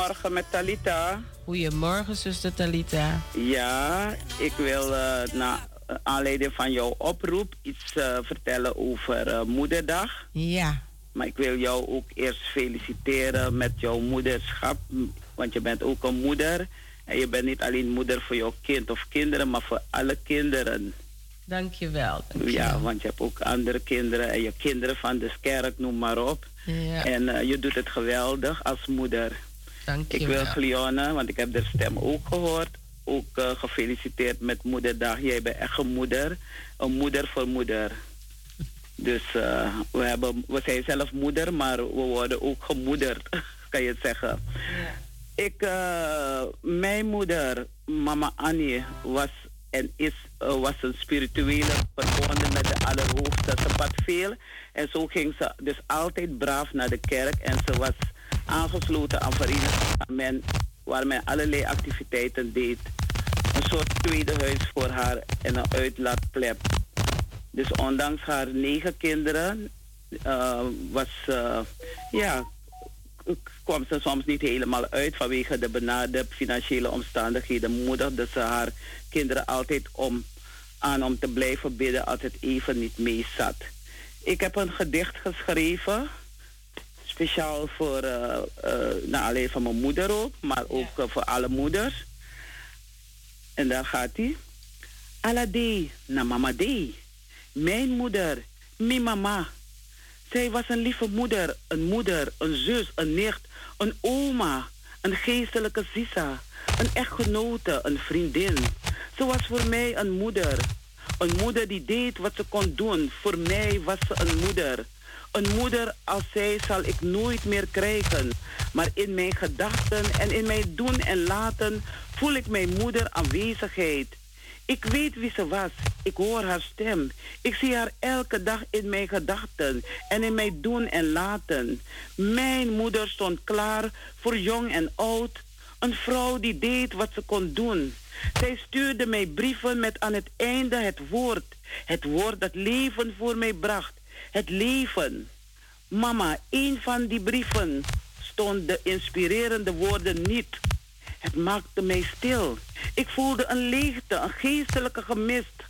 Goedemorgen met Talita. Goedemorgen, zuster Talita. Ja, ik wil uh, naar aanleiding van jouw oproep iets uh, vertellen over uh, Moederdag. Ja. Maar ik wil jou ook eerst feliciteren met jouw moederschap. Want je bent ook een moeder. En je bent niet alleen moeder voor jouw kind of kinderen, maar voor alle kinderen. Dankjewel. dankjewel. Ja, want je hebt ook andere kinderen en je kinderen van de kerk, noem maar op. Ja. En uh, je doet het geweldig als moeder. Dankjewel. Ik wil Glione, want ik heb de stem ook gehoord, ook uh, gefeliciteerd met Moederdag. Jij bent echt een moeder, een moeder voor moeder. Dus uh, we, hebben, we zijn zelf moeder, maar we worden ook gemoederd, kan je het zeggen. Ja. Ik, uh, mijn moeder, mama Annie, was en is, uh, was een spirituele verbonden met de Allerhoogste. Ze bad veel en zo ging ze dus altijd braaf naar de kerk en ze was aangesloten aan verenigingen waar men allerlei activiteiten deed. Een soort tweede huis voor haar en een uitlaatklep. Dus ondanks haar negen kinderen uh, was, uh, ja, kwam ze soms niet helemaal uit vanwege de benarde financiële omstandigheden. Moedigde ze haar kinderen altijd om, aan om te blijven bidden als het even niet mee zat. Ik heb een gedicht geschreven, speciaal voor, uh, naar alleen van mijn moeder ook, maar ook uh, voor alle moeders. En daar gaat hij. Alade, na mama de. Mijn moeder, mijn mama. Zij was een lieve moeder, een moeder, een zus, een nicht, een oma, een geestelijke sissa, een echtgenote, een vriendin. Ze was voor mij een moeder. Een moeder die deed wat ze kon doen. Voor mij was ze een moeder. Een moeder als zij zal ik nooit meer krijgen. Maar in mijn gedachten en in mijn doen en laten voel ik mijn moeder aanwezigheid. Ik weet wie ze was. Ik hoor haar stem. Ik zie haar elke dag in mijn gedachten en in mijn doen en laten. Mijn moeder stond klaar voor jong en oud. Een vrouw die deed wat ze kon doen. Zij stuurde mij brieven met aan het einde het woord. Het woord dat leven voor mij bracht. Het leven. Mama, een van die brieven stond de inspirerende woorden niet. Het maakte mij stil. Ik voelde een leegte, een geestelijke gemist.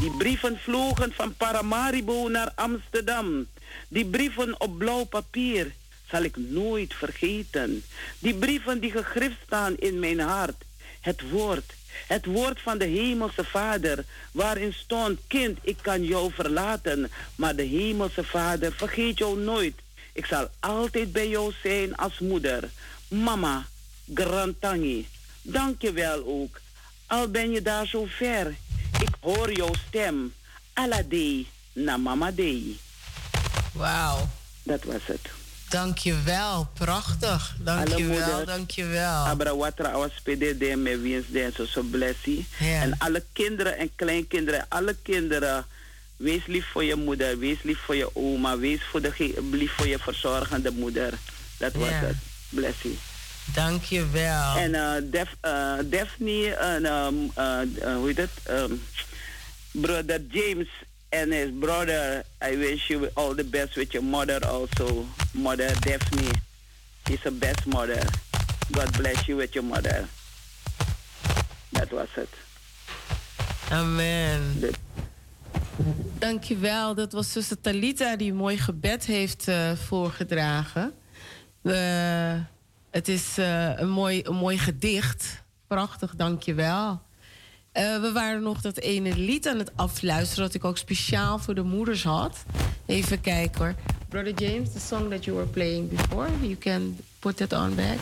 Die brieven vlogen van Paramaribo naar Amsterdam. Die brieven op blauw papier zal ik nooit vergeten. Die brieven die gegrift staan in mijn hart. Het woord, het woord van de Hemelse Vader, waarin stond: Kind, ik kan jou verlaten, maar de Hemelse Vader vergeet jou nooit. Ik zal altijd bij jou zijn als moeder. Mama, Grantangi, dank je wel ook. Al ben je daar zo ver, ik hoor jouw stem. Alade, na mama dei. Wauw. Dat was het. Dank je wel, prachtig. Dank je wel, dank je wel. Abra watra awas PDD met wiens zo so blessie. En alle kinderen en kleinkinderen, alle kinderen, wees lief voor je moeder, wees lief voor je oma, wees voor de, lief voor je verzorgende moeder. Dat was het. Blessie. Dank je wel. En uh, Def, uh, Daphne, en um, uh, uh, hoe heet het? Um, brother James and his brother, I wish you all the best with your mother also. Mother Daphne is a best mother. God bless you with your mother. That was it. Amen. De- Dankjewel. Dat was zuster Talita die een mooi gebed heeft eh, voorgedragen. Eh, het is eh, een, mooi, een mooi gedicht. Prachtig, dankjewel. Eh we waren nog dat ene lied aan het afluisteren... dat ik ook speciaal voor de moeders had. Even kijken hoor. Brother James, the song that you were playing before... you can put that on back.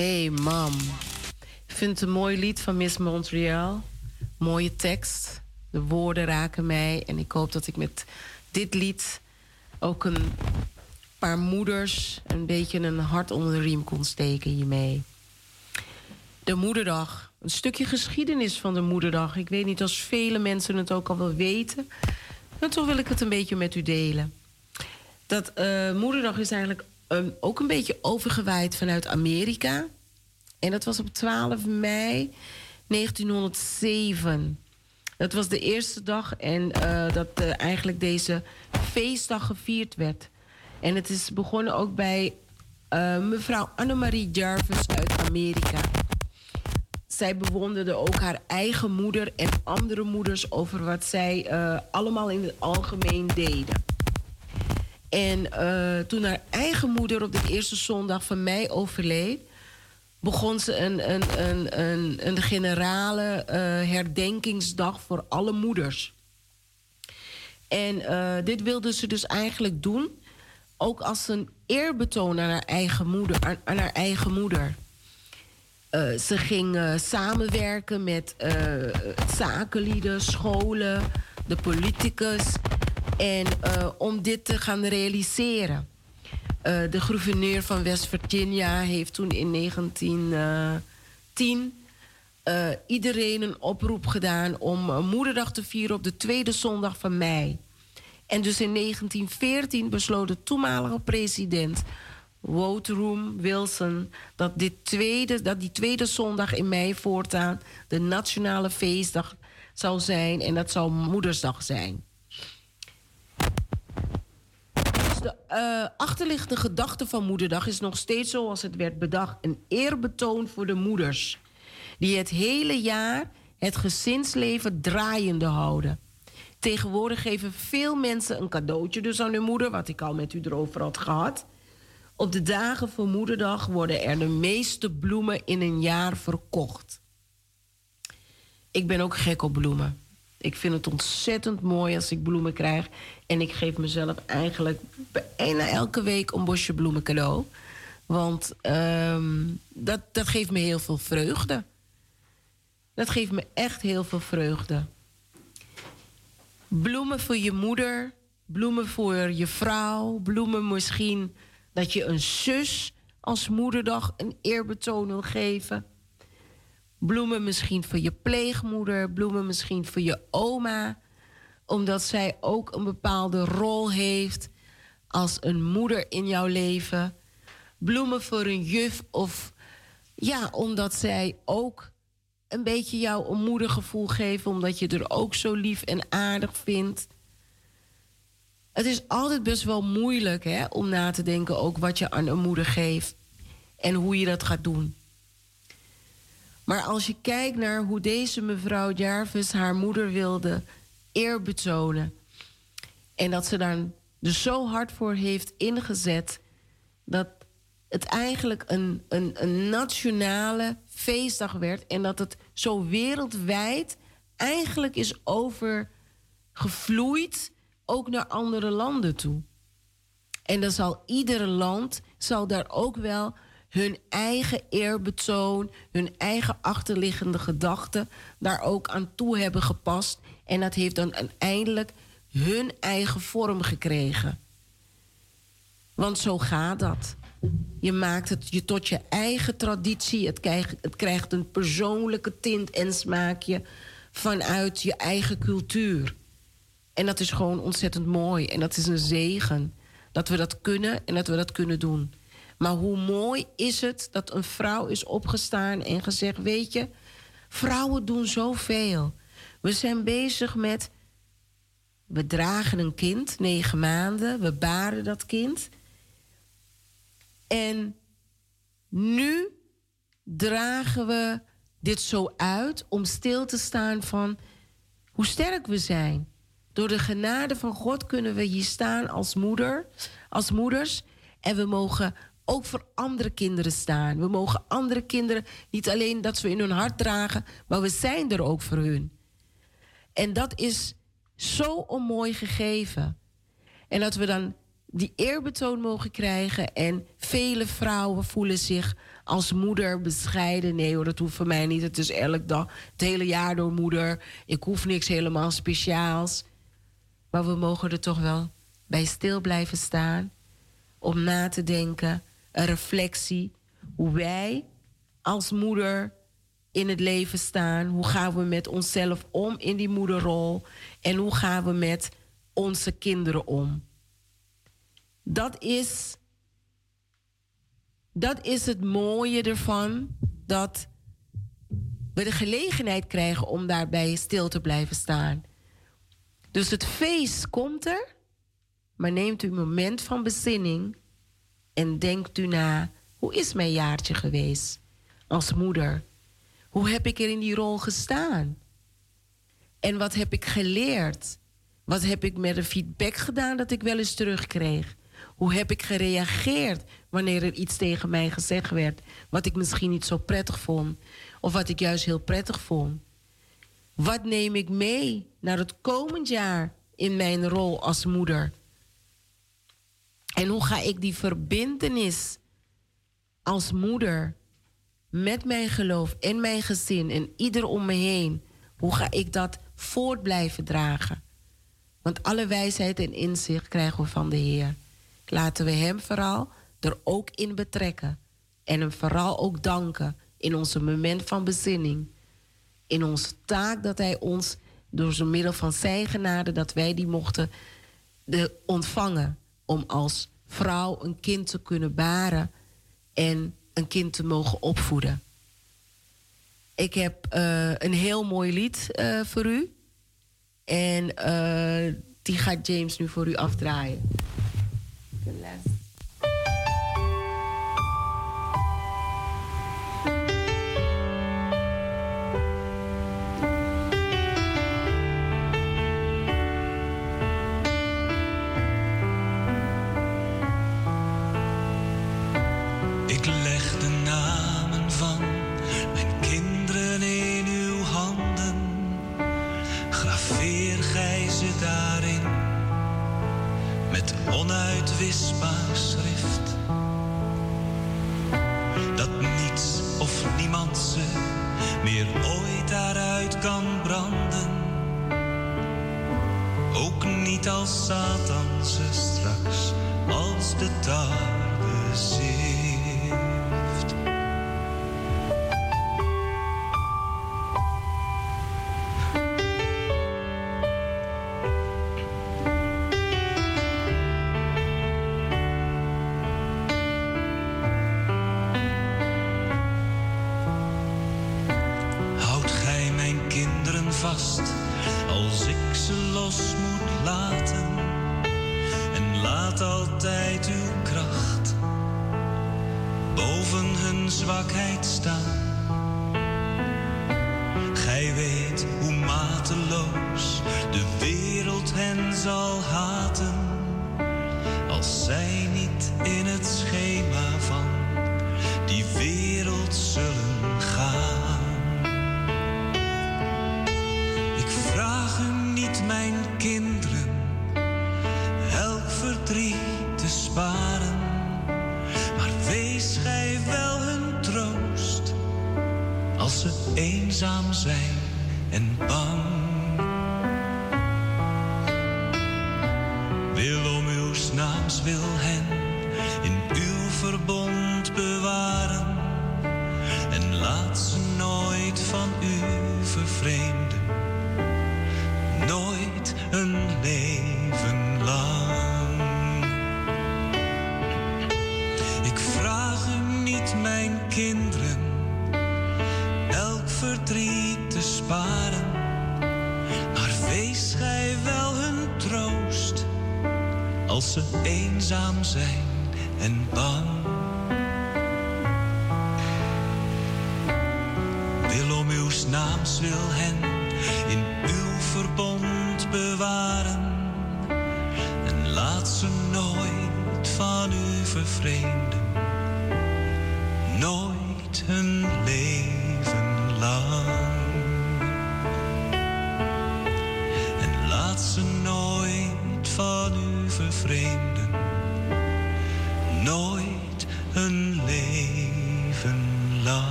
Hey mam. Ik vind het een mooi lied van Miss Montreal. Mooie tekst. De woorden raken mij. En ik hoop dat ik met dit lied ook een paar moeders een beetje een hart onder de riem kon steken hiermee. De Moederdag. Een stukje geschiedenis van de Moederdag. Ik weet niet of vele mensen het ook al wel weten. En toch wil ik het een beetje met u delen. Dat uh, Moederdag is eigenlijk um, ook een beetje overgewaaid vanuit Amerika. En dat was op 12 mei 1907. Dat was de eerste dag en uh, dat uh, eigenlijk deze feestdag gevierd werd. En het is begonnen ook bij uh, mevrouw Annemarie Jarvis uit Amerika. Zij bewonderde ook haar eigen moeder en andere moeders over wat zij allemaal in het algemeen deden. En toen haar eigen moeder op de eerste zondag van mei overleed, begon ze een, een, een, een, een generale uh, herdenkingsdag voor alle moeders. En uh, dit wilde ze dus eigenlijk doen, ook als een eerbetoon aan haar eigen moeder. Aan, haar eigen moeder. Ze ging samenwerken met zakenlieden, scholen, de politicus. En om dit te gaan realiseren. Uh, de gouverneur van West Virginia heeft toen in 1910 uh, iedereen een oproep gedaan om Moederdag te vieren op de tweede zondag van mei. En dus in 1914 besloot de toenmalige president Woodrow Wilson dat, dit tweede, dat die tweede zondag in mei voortaan de nationale feestdag zou zijn en dat zou Moedersdag zijn de uh, achterliggende gedachte van Moederdag is nog steeds zoals het werd bedacht: een eerbetoon voor de moeders. Die het hele jaar het gezinsleven draaiende houden. Tegenwoordig geven veel mensen een cadeautje dus aan hun moeder, wat ik al met u erover had gehad. Op de dagen voor Moederdag worden er de meeste bloemen in een jaar verkocht. Ik ben ook gek op bloemen. Ik vind het ontzettend mooi als ik bloemen krijg. En ik geef mezelf eigenlijk bijna elke week een bosje bloemen cadeau. Want um, dat, dat geeft me heel veel vreugde. Dat geeft me echt heel veel vreugde. Bloemen voor je moeder, bloemen voor je vrouw, bloemen misschien dat je een zus als moederdag een eerbetoon wil geven. Bloemen misschien voor je pleegmoeder, bloemen misschien voor je oma, omdat zij ook een bepaalde rol heeft als een moeder in jouw leven. Bloemen voor een juf of ja, omdat zij ook een beetje jou een moedergevoel geven, omdat je er ook zo lief en aardig vindt. Het is altijd best wel moeilijk hè, om na te denken ook wat je aan een moeder geeft en hoe je dat gaat doen. Maar als je kijkt naar hoe deze mevrouw Jarvis haar moeder wilde eerbetonen. En dat ze daar dus zo hard voor heeft ingezet. Dat het eigenlijk een, een, een nationale feestdag werd. En dat het zo wereldwijd eigenlijk is overgevloeid. Ook naar andere landen toe. En dan zal ieder land zal daar ook wel hun eigen eerbetoon, hun eigen achterliggende gedachten daar ook aan toe hebben gepast. En dat heeft dan uiteindelijk hun eigen vorm gekregen. Want zo gaat dat. Je maakt het je tot je eigen traditie. Het krijgt, het krijgt een persoonlijke tint en smaakje vanuit je eigen cultuur. En dat is gewoon ontzettend mooi. En dat is een zegen dat we dat kunnen en dat we dat kunnen doen. Maar hoe mooi is het dat een vrouw is opgestaan en gezegd: Weet je, vrouwen doen zoveel. We zijn bezig met. We dragen een kind, negen maanden, we baren dat kind. En nu dragen we dit zo uit om stil te staan van hoe sterk we zijn. Door de genade van God kunnen we hier staan als moeder, als moeders. En we mogen ook voor andere kinderen staan. We mogen andere kinderen niet alleen dat we in hun hart dragen, maar we zijn er ook voor hun. En dat is zo mooi gegeven. En dat we dan die eerbetoon mogen krijgen. En vele vrouwen voelen zich als moeder bescheiden. Nee hoor, dat hoeft voor mij niet. Het is elke dag, het hele jaar door moeder. Ik hoef niks helemaal speciaals. Maar we mogen er toch wel bij stil blijven staan. Om na te denken, een reflectie. Hoe wij als moeder in het leven staan. Hoe gaan we met onszelf om in die moederrol? En hoe gaan we met onze kinderen om? Dat is, dat is het mooie ervan. Dat we de gelegenheid krijgen om daarbij stil te blijven staan. Dus het feest komt er. Maar neemt u een moment van bezinning en denkt u na: hoe is mijn jaartje geweest als moeder? Hoe heb ik er in die rol gestaan? En wat heb ik geleerd? Wat heb ik met de feedback gedaan dat ik wel eens terugkreeg? Hoe heb ik gereageerd wanneer er iets tegen mij gezegd werd wat ik misschien niet zo prettig vond of wat ik juist heel prettig vond? Wat neem ik mee naar het komend jaar in mijn rol als moeder? En hoe ga ik die verbindenis als moeder met mijn geloof en mijn gezin en ieder om me heen, hoe ga ik dat voort blijven dragen? Want alle wijsheid en inzicht krijgen we van de Heer. Laten we Hem vooral er ook in betrekken. En Hem vooral ook danken in onze moment van bezinning. In onze taak dat Hij ons door zijn middel van zijn genade, dat wij die mochten de ontvangen. Om als vrouw een kind te kunnen baren en een kind te mogen opvoeden. Ik heb uh, een heel mooi lied uh, voor u. En uh, die gaat James nu voor u afdraaien. Last. Satan ze straks als de tarwe zift. Houd gij mijn kinderen vast als ik ze los zwakheid staan.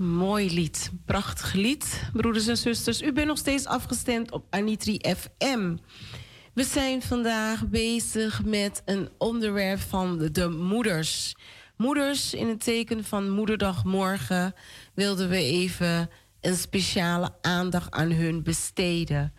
Mooi lied. Prachtig lied, broeders en zusters. U bent nog steeds afgestemd op Anitri FM. We zijn vandaag bezig met een onderwerp van de moeders. Moeders, in het teken van Moederdag morgen wilden we even een speciale aandacht aan hun besteden.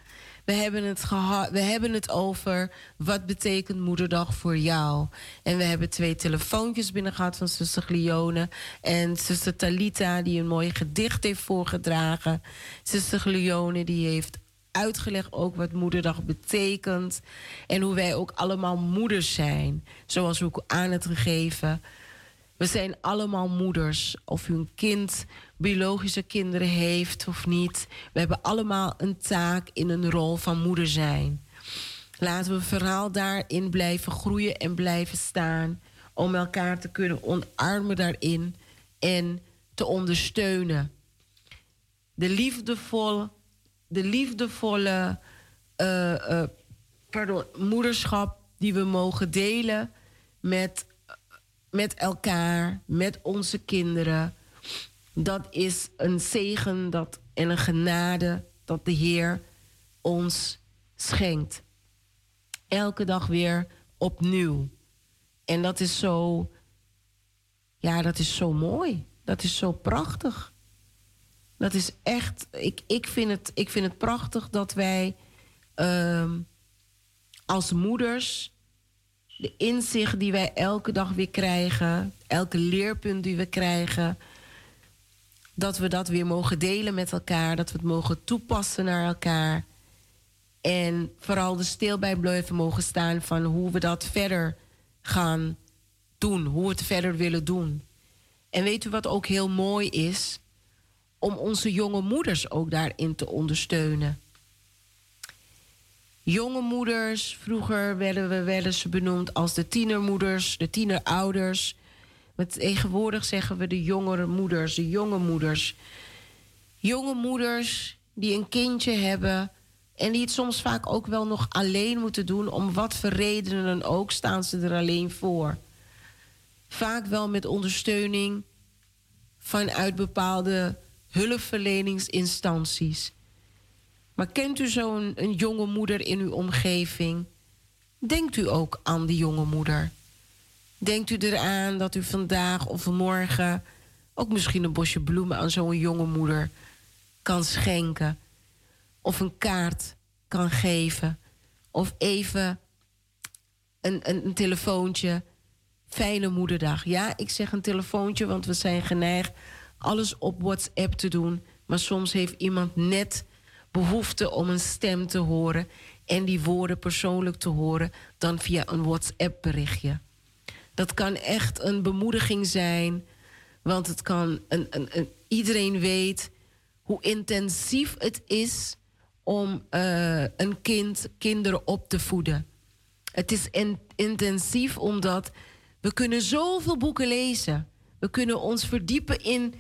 We hebben het, we hebben het over wat betekent moederdag voor jou. En we hebben twee telefoontjes binnen gehad van zuster Glione en zuster Talita die een mooi gedicht heeft voorgedragen. Zuster Glione die heeft uitgelegd ook wat moederdag betekent. En hoe wij ook allemaal moeders zijn. Zoals we ook aan het gegeven. We zijn allemaal moeders. Of een kind, biologische kinderen heeft of niet. We hebben allemaal een taak in een rol van moeder zijn. Laten we vooral daarin blijven groeien en blijven staan. Om elkaar te kunnen omarmen daarin en te ondersteunen. De liefdevolle, de liefdevolle uh, pardon, moederschap die we mogen delen met met elkaar, met onze kinderen. Dat is een zegen dat, en een genade dat de Heer ons schenkt. Elke dag weer opnieuw. En dat is zo, ja, dat is zo mooi. Dat is zo prachtig. Dat is echt, ik, ik, vind, het, ik vind het prachtig dat wij uh, als moeders de inzicht die wij elke dag weer krijgen, elke leerpunt die we krijgen, dat we dat weer mogen delen met elkaar, dat we het mogen toepassen naar elkaar. En vooral de stil bij blijven mogen staan van hoe we dat verder gaan doen, hoe we het verder willen doen. En weet u wat ook heel mooi is? Om onze jonge moeders ook daarin te ondersteunen jonge moeders. Vroeger werden we wel eens benoemd als de tienermoeders, de tienerouders. Maar tegenwoordig zeggen we de jongere moeders, de jonge moeders. Jonge moeders die een kindje hebben en die het soms vaak ook wel nog alleen moeten doen, om wat voor redenen dan ook, staan ze er alleen voor. Vaak wel met ondersteuning vanuit bepaalde hulpverleningsinstanties. Maar kent u zo'n jonge moeder in uw omgeving? Denkt u ook aan die jonge moeder? Denkt u eraan dat u vandaag of morgen ook misschien een bosje bloemen aan zo'n jonge moeder kan schenken? Of een kaart kan geven? Of even een, een, telefoontje? Fijne moederdag. Ja, ik zeg een telefoontje, want we zijn geneigd alles op WhatsApp te doen. Maar soms heeft iemand net behoefte om een stem te horen en die woorden persoonlijk te horen dan via een WhatsApp-berichtje. Dat kan echt een bemoediging zijn, want het kan een, een, een iedereen weet hoe intensief het is om uh, een kind, kinderen op te voeden. Het is in, intensief omdat we kunnen zoveel boeken lezen. We kunnen ons verdiepen in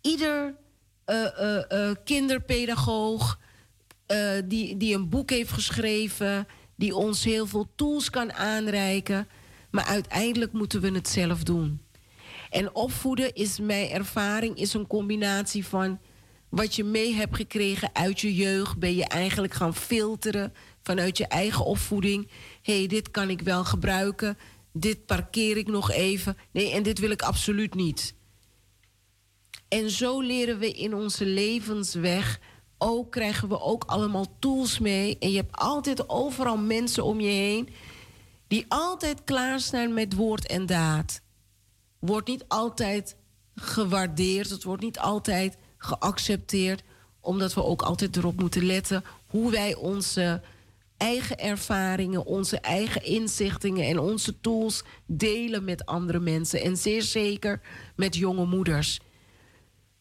ieder uh, uh, kinderpedagoog, die, die een boek heeft geschreven, die ons heel veel tools kan aanreiken. Maar uiteindelijk moeten we het zelf doen. En opvoeden is mijn ervaring, is een combinatie van wat je mee hebt gekregen uit je jeugd. Ben je eigenlijk gaan filteren vanuit je eigen opvoeding. Hé, hey, dit kan ik wel gebruiken. Dit parkeer ik nog even. Nee, en dit wil ik absoluut niet. En zo leren we in onze levensweg ook krijgen we ook allemaal tools mee. En je hebt altijd overal mensen om je heen die altijd klaarstaan met woord en daad. Wordt niet altijd gewaardeerd, het wordt niet altijd geaccepteerd, omdat we ook altijd erop moeten letten hoe wij onze eigen ervaringen, onze eigen inzichtingen en onze tools delen met andere mensen. En zeer zeker met jonge moeders.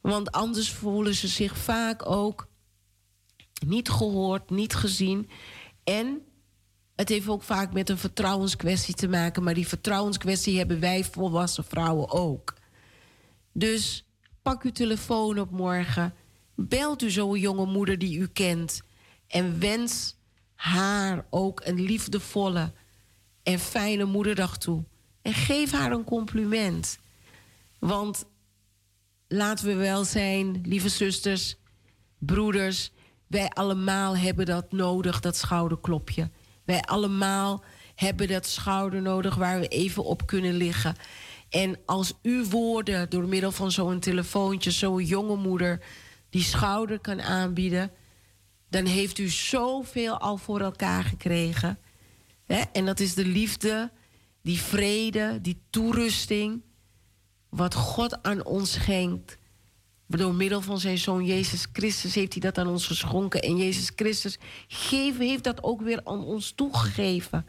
Want anders voelen ze zich vaak ook niet gehoord, niet gezien. En het heeft ook vaak met een vertrouwenskwestie te maken, maar die vertrouwenskwestie hebben wij volwassen vrouwen ook. Dus pak uw telefoon op morgen, belt u zo'n jonge moeder die u kent en wens haar ook een liefdevolle en fijne moederdag toe. En geef haar een compliment. Want laten we wel zijn, lieve zusters, broeders. Wij allemaal hebben dat nodig, dat schouderklopje. Wij allemaal hebben dat schouder nodig waar we even op kunnen liggen. En als uw woorden door middel van zo'n telefoontje, zo'n jonge moeder, die schouder kan aanbieden, dan heeft u zoveel al voor elkaar gekregen. En dat is de liefde, die vrede, die toerusting, wat God aan ons schenkt. Door middel van zijn zoon Jezus Christus heeft hij dat aan ons geschonken. En Jezus Christus geven, heeft dat ook weer aan ons toegegeven.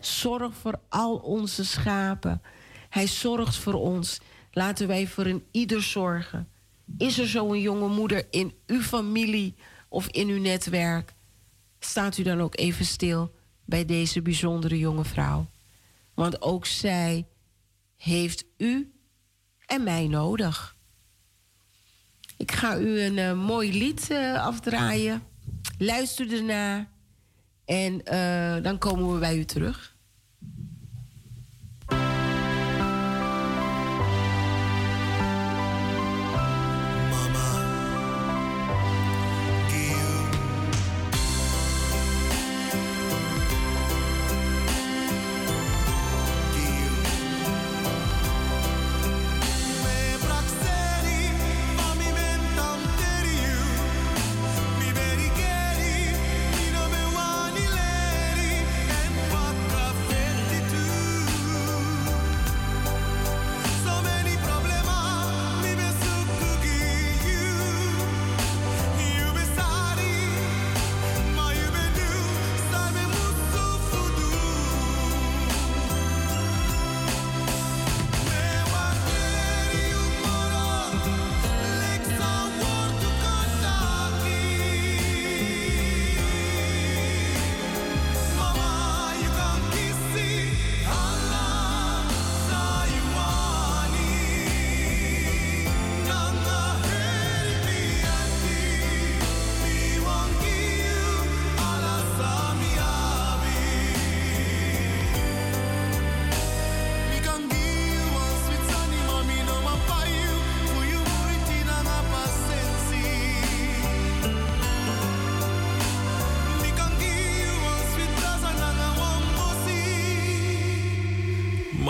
Zorg voor al onze schapen. Hij zorgt voor ons. Laten wij voor een ieder zorgen. Is er zo'n jonge moeder in uw familie of in uw netwerk? Staat u dan ook even stil bij deze bijzondere jonge vrouw. Want ook zij heeft u en mij nodig. Ik ga u een uh, mooi lied uh, afdraaien. Luister ernaar. En uh, dan komen we bij u terug.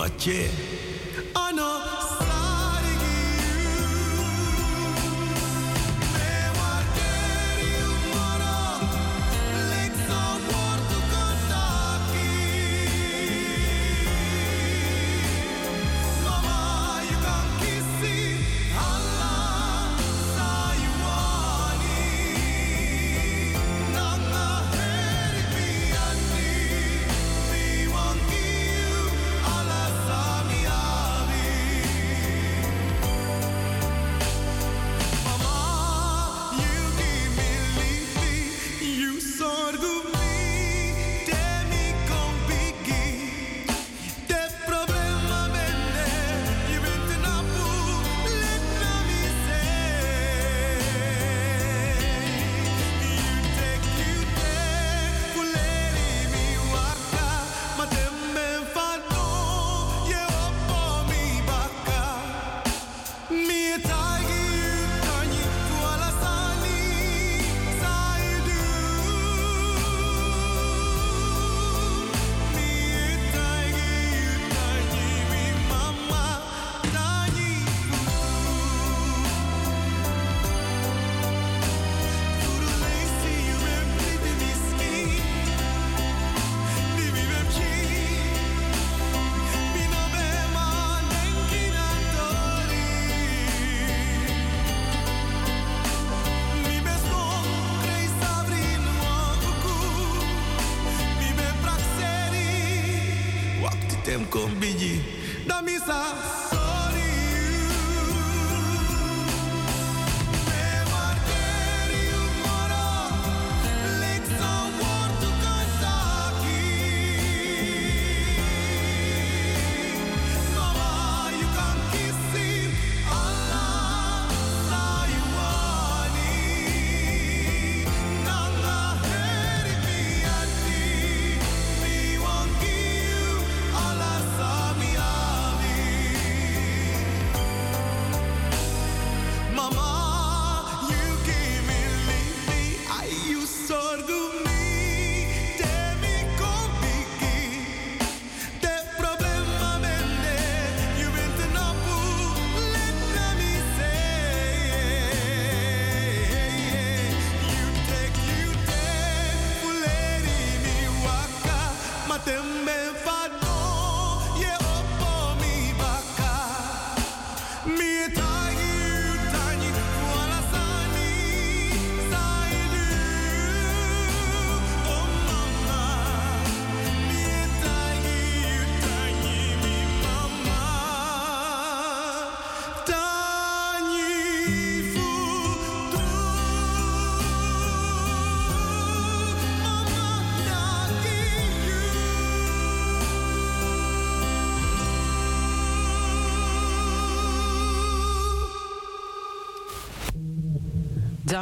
Yeah.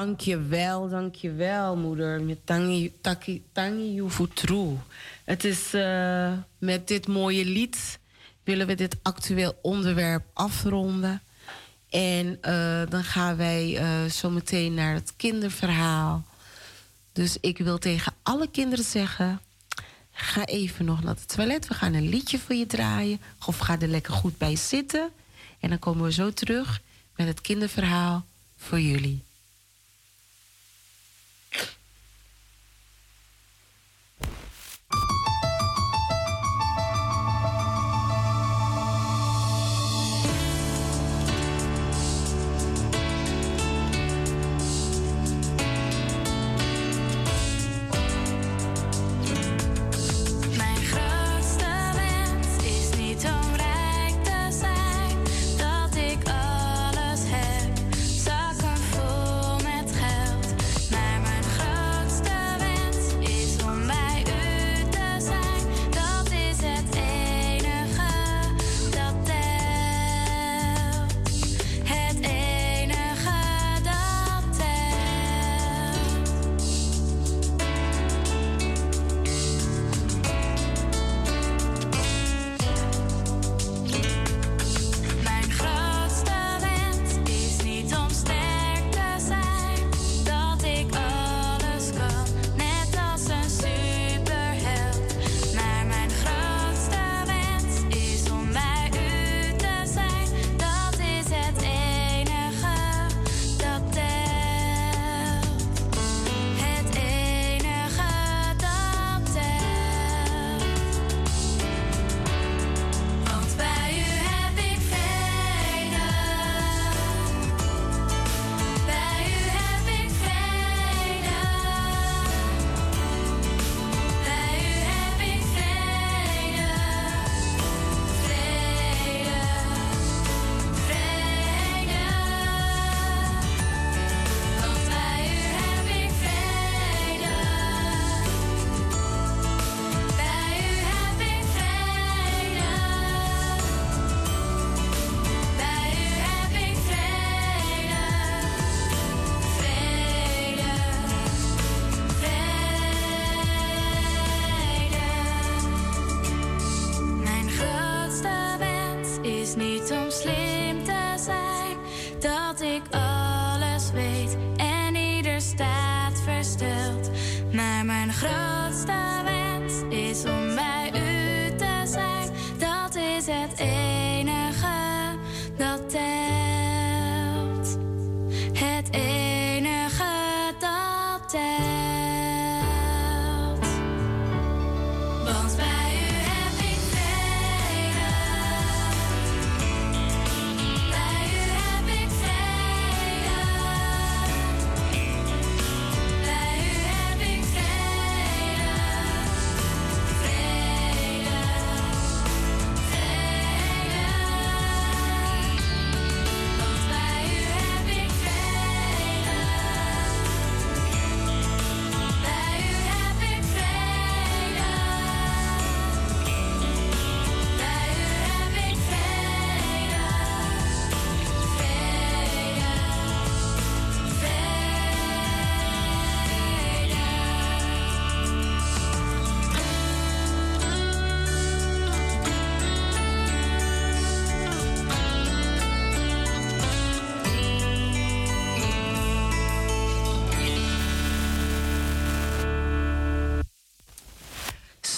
Dankjewel, dankjewel, moeder. Tangi, taki, tangi Yufutru. Het is uh, met dit mooie lied willen we dit actueel onderwerp afronden. En uh, dan gaan wij uh, zo meteen naar het kinderverhaal. Dus ik wil tegen alle kinderen zeggen: ga even nog naar het toilet. We gaan een liedje voor je draaien. Of ga er lekker goed bij zitten. En dan komen we zo terug met het kinderverhaal voor jullie.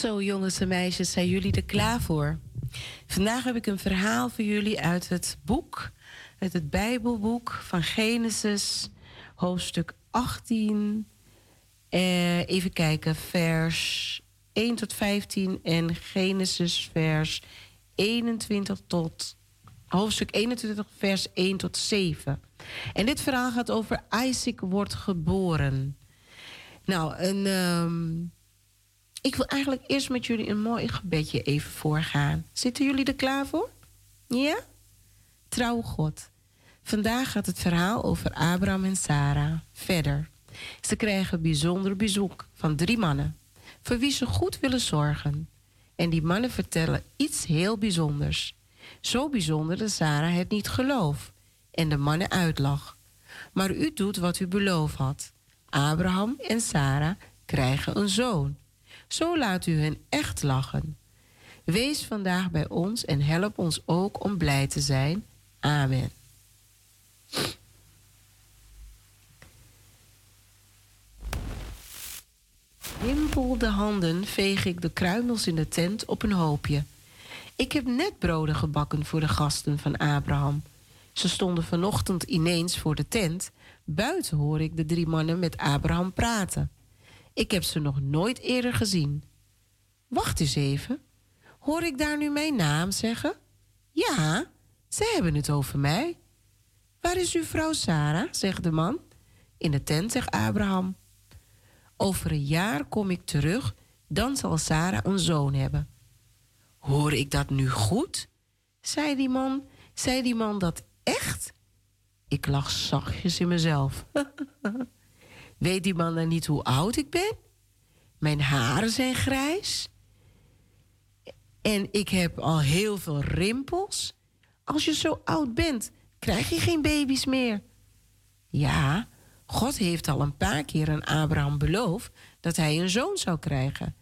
Zo, jongens en meisjes, zijn jullie er klaar voor? Vandaag heb ik een verhaal voor jullie uit het boek, uit het Bijbelboek van Genesis, hoofdstuk 18. Eh, even kijken, vers 1 tot 15 en Genesis vers 21 tot hoofdstuk 21, vers 1 tot 7. En dit verhaal gaat over Isaac wordt geboren. Nou, een. Um, ik wil eigenlijk eerst met jullie een mooi gebedje even voorgaan. Zitten jullie er klaar voor? Ja? Trouw God. Vandaag gaat het verhaal over Abraham en Sarah. Verder. Ze krijgen bijzonder bezoek van drie mannen, voor wie ze goed willen zorgen. En die mannen vertellen iets heel bijzonders. Zo bijzonder dat Sarah het niet gelooft en de mannen uitlag. Maar u doet wat u beloofd had. Abraham en Sarah krijgen een zoon. Zo laat u hen echt lachen. Wees vandaag bij ons en help ons ook om blij te zijn. Amen. Wimpelde handen veeg ik de kruimels in de tent op een hoopje. Ik heb net broden gebakken voor de gasten van Abraham. Ze stonden vanochtend ineens voor de tent. Buiten hoor ik de drie mannen met Abraham praten. Ik heb ze nog nooit eerder gezien. Wacht eens even. Hoor ik daar nu mijn naam zeggen? Ja, ze hebben het over mij. Waar is uw vrouw Sarah? zegt de man. In de tent, zegt Abraham. Over een jaar kom ik terug, dan zal Sarah een zoon hebben. Hoor ik dat nu goed? zei die man. Zei die man dat echt? Ik lach zachtjes in mezelf. Weet die man dan niet hoe oud ik ben? Mijn haren zijn grijs. En ik heb al heel veel rimpels. Als je zo oud bent, krijg je geen baby's meer. Ja, God heeft al een paar keer aan Abraham beloofd dat hij een zoon zou krijgen.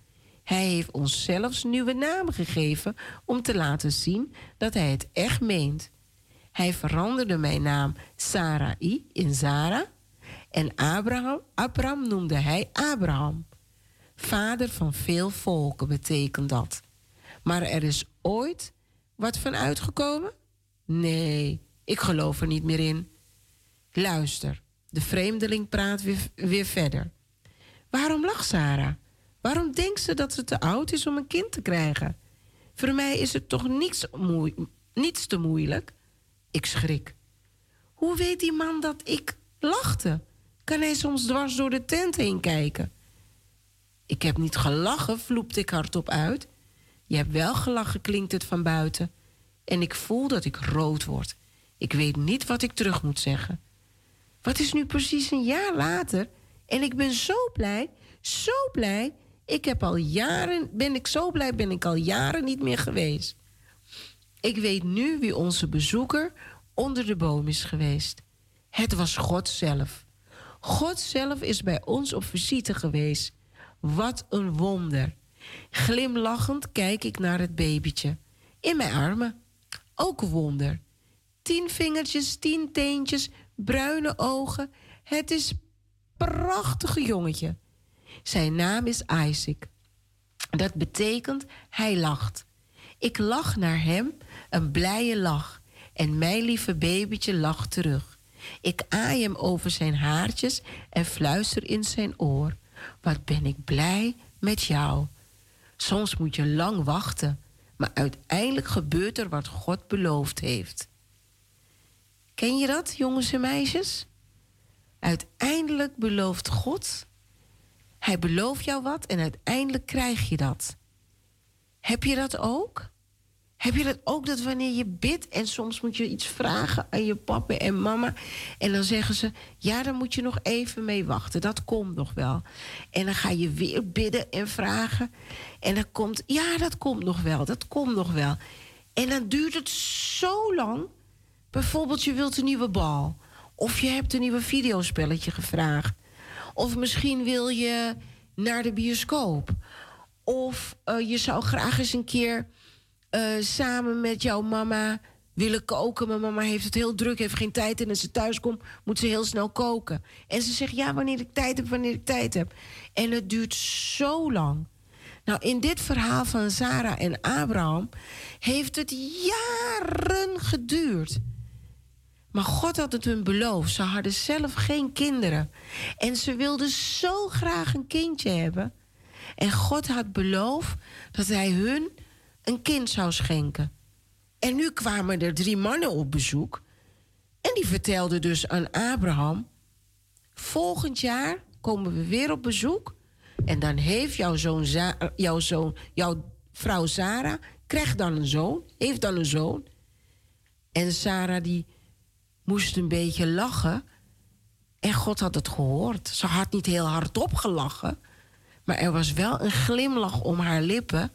Hij heeft ons zelfs nieuwe namen gegeven om te laten zien dat hij het echt meent. Hij veranderde mijn naam Sarai in Zara en Abraham, Abraham noemde hij Abraham. Vader van veel volken betekent dat. Maar er is ooit wat van uitgekomen? Nee, ik geloof er niet meer in. Luister, de vreemdeling praat weer, verder. Waarom lacht Sarah? Waarom denkt ze dat ze te oud is om een kind te krijgen? Voor mij is het toch niets, niets te moeilijk? Ik schrik. Hoe weet die man dat ik lachte? Kan hij soms dwars door de tent heen kijken? Ik heb niet gelachen, vloepte ik hardop uit. Je hebt wel gelachen, klinkt het van buiten. En ik voel dat ik rood word. Ik weet niet wat ik terug moet zeggen. Wat is nu precies een jaar later? En ik ben zo blij, zo blij. Ik heb al jaren, ben ik zo blij, ben ik al jaren niet meer geweest. Ik weet nu wie onze bezoeker onder de boom is geweest. Het was God zelf. God zelf is bij ons op visite geweest. Wat een wonder. Glimlachend kijk ik naar het babytje. In mijn armen. Ook wonder. Tien vingertjes, tien teentjes, bruine ogen. Het is prachtige jongetje. Zijn naam is Isaac. Dat betekent hij lacht. Ik lach naar hem, een blije lach. En mijn lieve babytje lacht terug. Ik aai hem over zijn haartjes en fluister in zijn oor. Wat ben ik blij met jou. Soms moet je lang wachten, maar uiteindelijk gebeurt er wat God beloofd heeft. Ken je dat, jongens en meisjes? Uiteindelijk belooft God. Hij belooft jou wat en uiteindelijk krijg je dat. Heb je dat ook? Heb je dat ook dat wanneer je bidt en soms moet je iets vragen aan je papa en mama en dan zeggen ze ja, dan moet je nog even mee wachten, dat komt nog wel. En dan ga je weer bidden en vragen en dan komt ja, dat komt nog wel, dat komt nog wel. En dan duurt het zo lang. Bijvoorbeeld je wilt een nieuwe bal of je hebt een nieuwe videospelletje gevraagd of misschien wil je naar de bioscoop of uh, je zou graag eens een keer uh, samen met jouw mama willen koken. Mijn mama heeft het heel druk, heeft geen tijd. En als ze thuis komt, moet ze heel snel koken. En ze zegt, ja, wanneer ik tijd heb, wanneer ik tijd heb. En het duurt zo lang. Nou, in dit verhaal van Sarah en Abraham heeft het jaren geduurd. Maar God had het hun beloofd. Ze hadden zelf geen kinderen. En ze wilden zo graag een kindje hebben. En God had beloofd dat hij hun een kind zou schenken. En nu kwamen er drie mannen op bezoek. En die vertelden dus aan Abraham: Volgend jaar komen we weer op bezoek. En dan heeft jouw zoon, jouw, zoon, jouw vrouw Sarah, krijgt dan een zoon, heeft dan een zoon. En Sarah die moest een beetje lachen. En God had het gehoord. Ze had niet heel hard opgelachen. Maar er was wel een glimlach om haar lippen.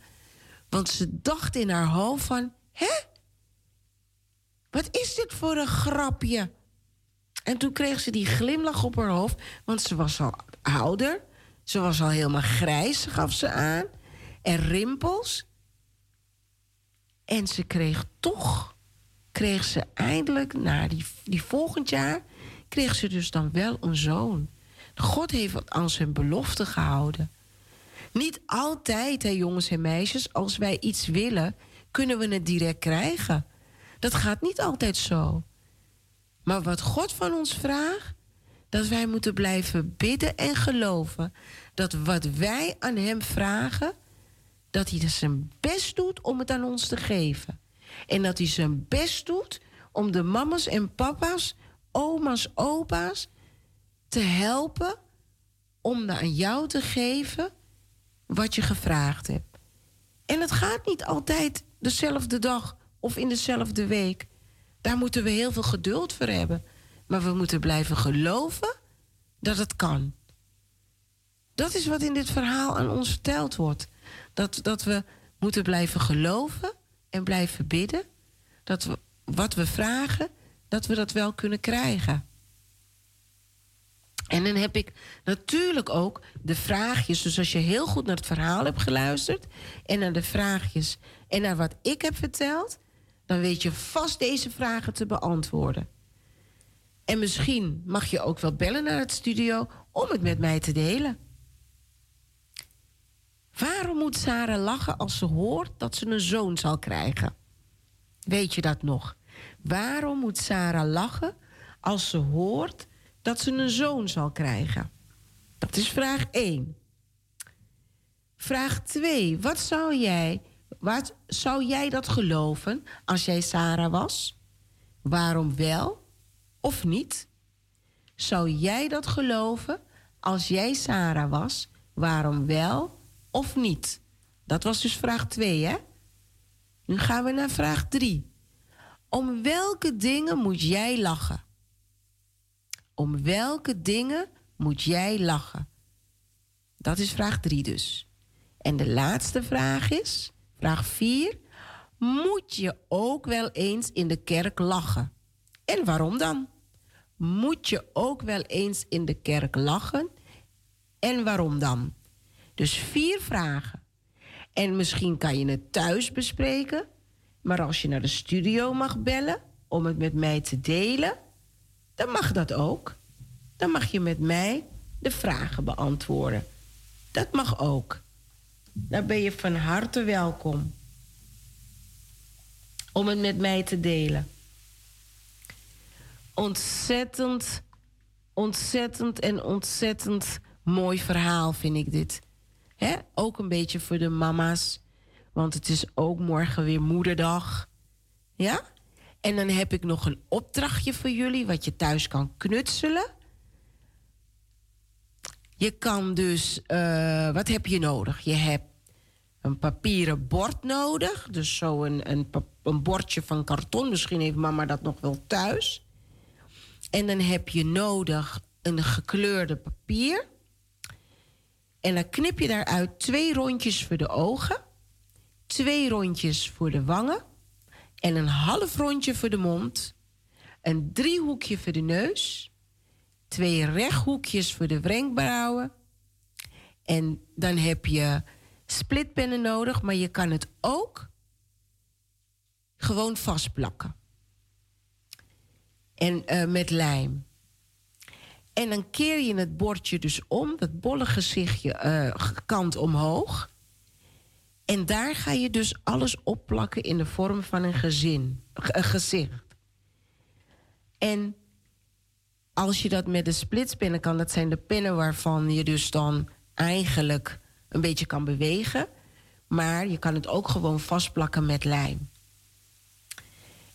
Want ze dacht in haar hoofd van... Hè? Wat is dit voor een grapje? En toen kreeg ze die glimlach op haar hoofd, want ze was al ouder. Ze was al helemaal grijs, gaf ze aan. En rimpels. En ze kreeg toch, kreeg ze eindelijk, na die, die volgend jaar, kreeg ze dus dan wel een zoon. God heeft aan zijn belofte gehouden. Niet altijd, hè, jongens en meisjes, als wij iets willen, kunnen we het direct krijgen. Dat gaat niet altijd zo. Maar wat God van ons vraagt, dat wij moeten blijven bidden en geloven dat wat wij aan Hem vragen, dat Hij zijn best doet om het aan ons te geven. En dat Hij zijn best doet om de mama's en papa's, oma's, opa's te helpen om aan jou te geven wat je gevraagd hebt. En het gaat niet altijd dezelfde dag of in dezelfde week. Daar moeten we heel veel geduld voor hebben. Maar we moeten blijven geloven dat het kan. Dat is wat in dit verhaal aan ons verteld wordt. Dat, dat we moeten blijven geloven en blijven bidden. Dat we wat we vragen, dat we dat wel kunnen krijgen. En dan heb ik natuurlijk ook de vraagjes. Dus als je heel goed naar het verhaal hebt geluisterd en naar de vraagjes en naar wat ik heb verteld, dan weet je vast deze vragen te beantwoorden. En misschien mag je ook wel bellen naar het studio om het met mij te delen. Waarom moet Sarah lachen als ze hoort dat ze een zoon zal krijgen? Weet je dat nog? Waarom moet Sarah lachen als ze hoort dat ze een zoon zal krijgen? Dat is vraag 1. Vraag 2. Wat zou jij, wat zou jij dat geloven als jij Sarah was? Waarom wel of niet? Zou jij dat geloven als jij Sarah was? Waarom wel of niet? Dat was dus vraag 2, hè? Nu gaan we naar vraag 3. Om welke dingen moet jij lachen? Om welke dingen moet jij lachen? Dat is vraag 3 dus. En de laatste vraag is, vraag 4. Moet je ook wel eens in de kerk lachen? En waarom dan? Moet je ook wel eens in de kerk lachen? En waarom dan? Dus vier vragen. En misschien kan je het thuis bespreken. Maar als je naar de studio mag bellen om het met mij te delen, dan mag dat ook. Dan mag je met mij de vragen beantwoorden. Dat mag ook. Dan ben je van harte welkom om het met mij te delen. Ontzettend, ontzettend en ontzettend mooi verhaal vind ik dit. Ook een beetje voor de mama's. Want het is ook morgen weer moederdag. Ja? En dan heb ik nog een opdrachtje voor jullie wat je thuis kan knutselen. Je kan dus, uh, wat heb je nodig? Je hebt een papieren bord nodig. Dus zo een, een, een bordje van karton. Misschien heeft mama dat nog wel thuis. En dan heb je nodig een gekleurde papier. En dan knip je daaruit twee rondjes voor de ogen, twee rondjes voor de wangen en een half rondje voor de mond, een driehoekje voor de neus, twee rechthoekjes voor de wenkbrauwen. En dan heb je splitpennen nodig, maar je kan het ook gewoon vastplakken. En uh, met lijm. En dan keer je het bordje dus om, dat bolle gezichtje uh, kant omhoog. En daar ga je dus alles opplakken in de vorm van een gezin, een gezicht. En als je dat met de splitspennen kan, dat zijn de pennen waarvan je dus dan eigenlijk een beetje kan bewegen. Maar je kan het ook gewoon vastplakken met lijm.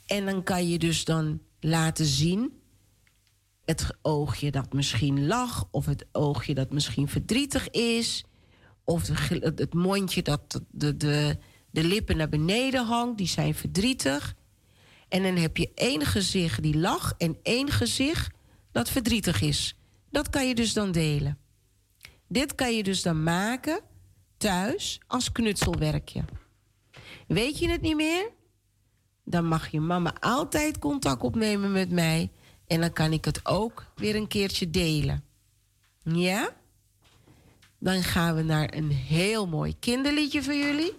En dan kan je dus dan laten zien het oogje dat misschien lach, of het oogje dat misschien verdrietig is, of het mondje dat de, de, de lippen naar beneden hangt, die zijn verdrietig. En dan heb je één gezicht die lach en één gezicht dat verdrietig is. Dat kan je dus dan delen. Dit kan je dus dan maken thuis als knutselwerkje. Weet je het niet meer? Dan mag je mama altijd contact opnemen met mij En dan kan ik het ook weer een keertje delen. Ja? Dan gaan we naar een heel mooi kinderliedje voor jullie.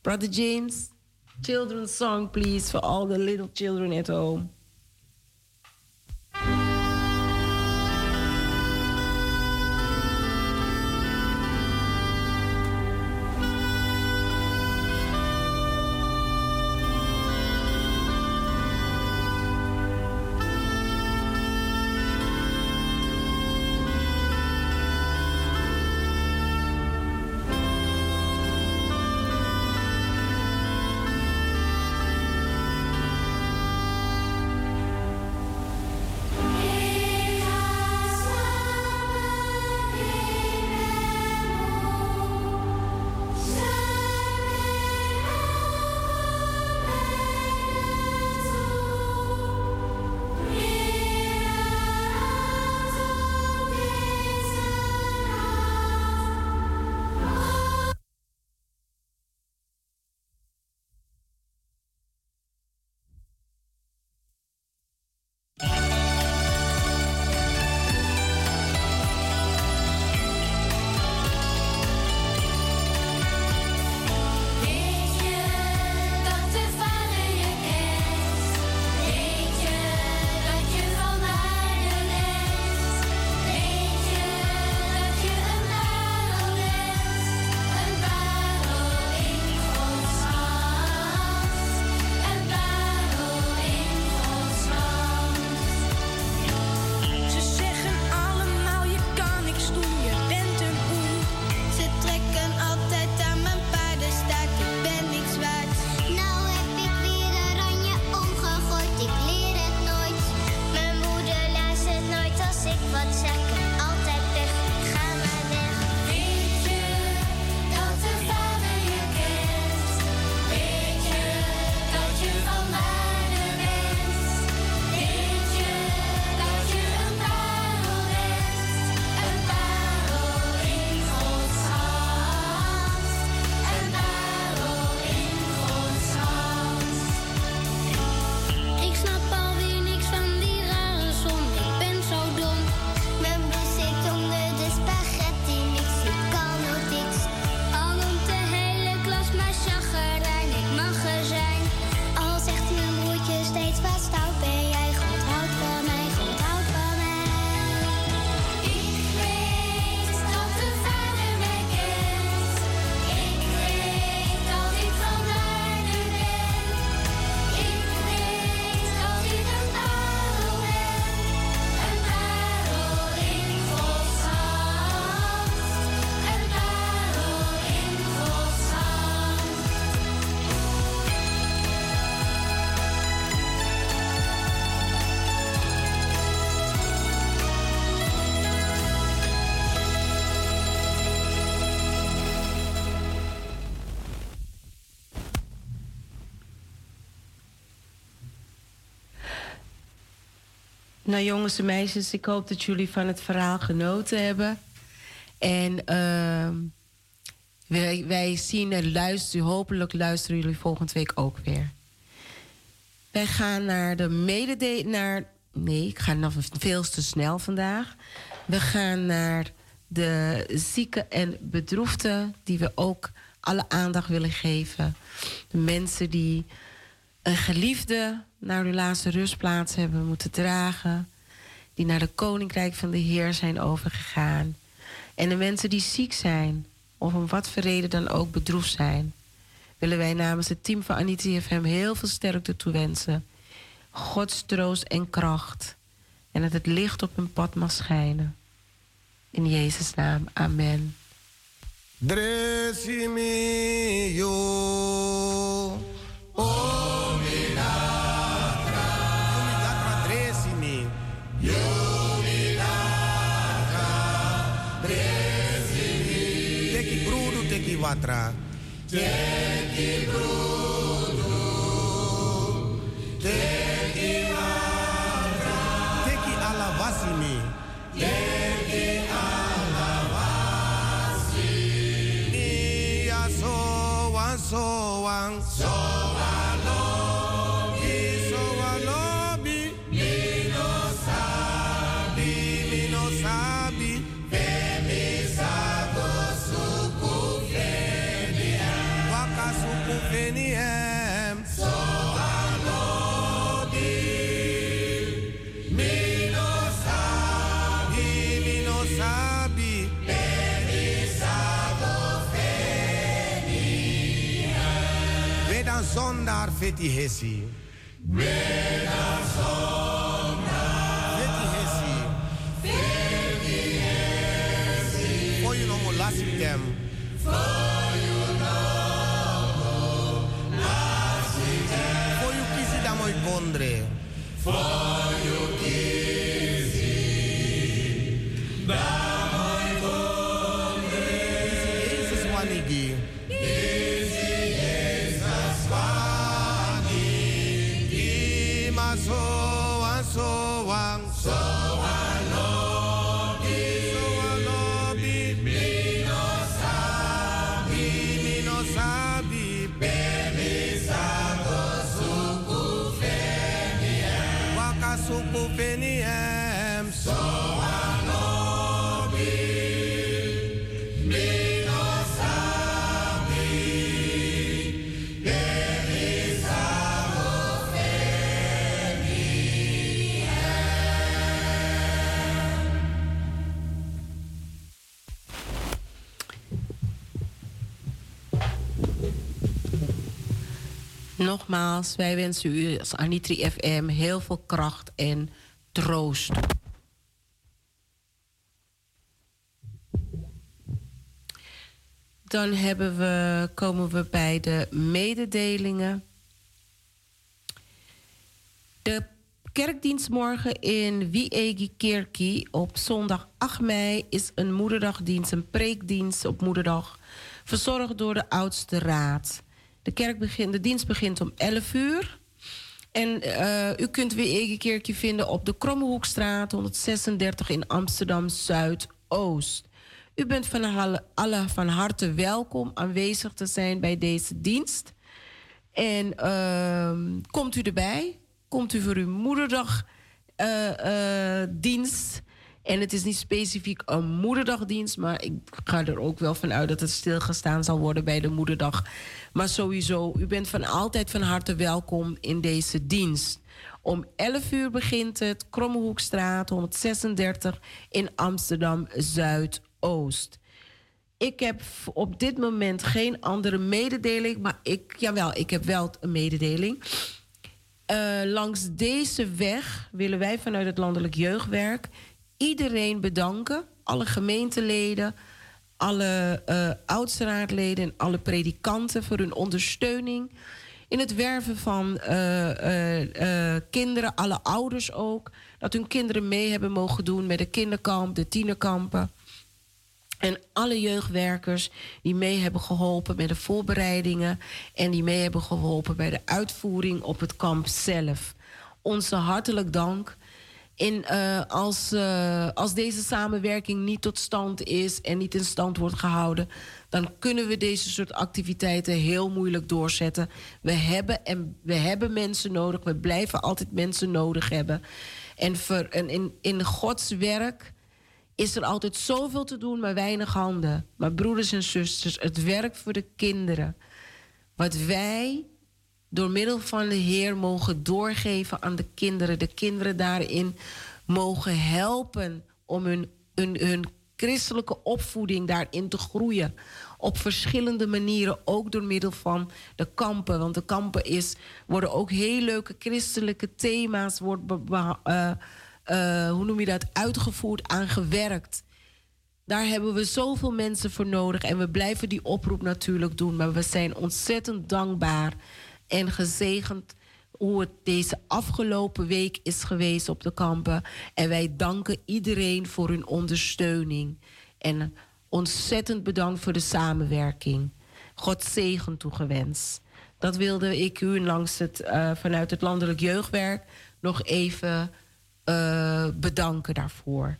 Brother James, children's song please for all the little children at home. Nou jongens en meisjes, ik hoop dat jullie van het verhaal genoten hebben. En uh, wij, wij, zien en luisteren, hopelijk luisteren jullie volgende week ook weer. Wij gaan naar de medede... Naar, nee, ik ga nog veel te snel vandaag. We gaan naar de zieken en bedroefden... die we ook alle aandacht willen geven. De mensen die een geliefde naar hun laatste rustplaats hebben moeten dragen. Die naar de koninkrijk van de Heer zijn overgegaan. En de mensen die ziek zijn, of om wat voor reden dan ook bedroefd zijn, willen wij namens het team van Anita FM heel veel sterkte toewensen. Gods troost en kracht. En dat het licht op hun pad mag schijnen. In Jezus' naam, amen. Dresimio. Oh. Watra. Teki fiti hesi. Wedan zonder fiti hesi. Fiti hesi. For you no more last with them. For you kisi da moi kondre. For you kisi Nogmaals, wij wensen u als Anitri FM heel veel kracht en troost. Dan hebben we, komen we bij de mededelingen. De kerkdienst morgen in Wiegi op zondag 8 mei is een moederdagdienst, een preekdienst op moederdag, verzorgd door de oudste raad. De, kerk de dienst begint om 11 uur. En eh, u kunt Wiegi Kerkie vinden op de Krommehoekstraat 136 in Amsterdam Zuidoost. U bent van alle, alle van harte welkom aanwezig te zijn bij deze dienst. En ehm, komt u erbij? Komt u voor uw moederdag eh, eh, dienst? En het is niet specifiek een moederdagdienst, maar ik ga er ook wel van uit dat het stilgestaan zal worden bij de moederdag. Maar sowieso, u bent van altijd van harte welkom in deze dienst. Om 11 uur begint het, Krommehoekstraat 136 in Amsterdam Zuidoost. Ik heb op dit moment geen andere mededeling, maar ik, jawel, ik heb wel een mededeling. Eh, langs deze weg willen wij vanuit het Landelijk Jeugdwerk iedereen bedanken. Alle gemeenteleden, alle uh, oudsraadleden en alle predikanten voor hun ondersteuning. In het werven van uh, kinderen, alle ouders ook. Dat hun kinderen mee hebben mogen doen met de kinderkamp, de tienerkampen. En alle jeugdwerkers die mee hebben geholpen met de voorbereidingen en die mee hebben geholpen bij de uitvoering op het kamp zelf. Onze hartelijk dank. En uh, als, uh, als deze samenwerking niet tot stand is en niet in stand wordt gehouden, dan kunnen we deze soort activiteiten heel moeilijk doorzetten. We hebben, en we hebben mensen nodig, we blijven altijd mensen nodig hebben. En in, in Gods werk is er altijd zoveel te doen, maar weinig handen. Maar broeders en zusters, het werk voor de kinderen. Wat wij door middel van de Heer mogen doorgeven aan de kinderen. De kinderen daarin mogen helpen om hun, hun, hun christelijke opvoeding daarin te groeien. Op verschillende manieren, ook door middel van de kampen. Want de kampen is, worden ook heel leuke christelijke thema's, wordt uh, uh, hoe noem je dat, uitgevoerd, aangewerkt. Daar hebben we zoveel mensen voor nodig en we blijven die oproep natuurlijk doen. Maar we zijn ontzettend dankbaar en gezegend hoe het deze afgelopen week is geweest op de kampen. En wij danken iedereen voor hun ondersteuning. En ontzettend bedankt voor de samenwerking. God zegen toegewenst. Dat wilde ik u langs het, uh, vanuit het Landelijk Jeugdwerk nog even uh, bedanken daarvoor.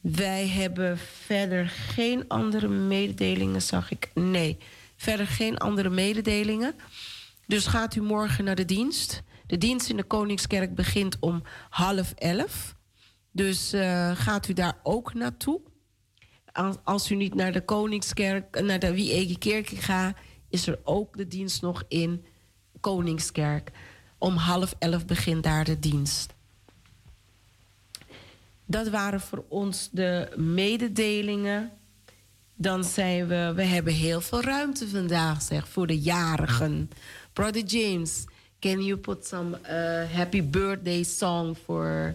Wij hebben verder geen andere mededelingen, zag ik. Nee, verder geen andere mededelingen. Dus gaat u morgen naar de dienst. De dienst in de Koningskerk begint om half elf. Dus uh, gaat u daar ook naartoe? Als, u niet naar de Koningskerk, naar de Wie Kerk gaat, is er ook de dienst nog in Koningskerk. Om half elf begint daar de dienst. Dat waren voor ons de mededelingen. Dan zijn we, we hebben heel veel ruimte vandaag, zeg, voor de jarigen. Brother James, can you put some uh, happy birthday song for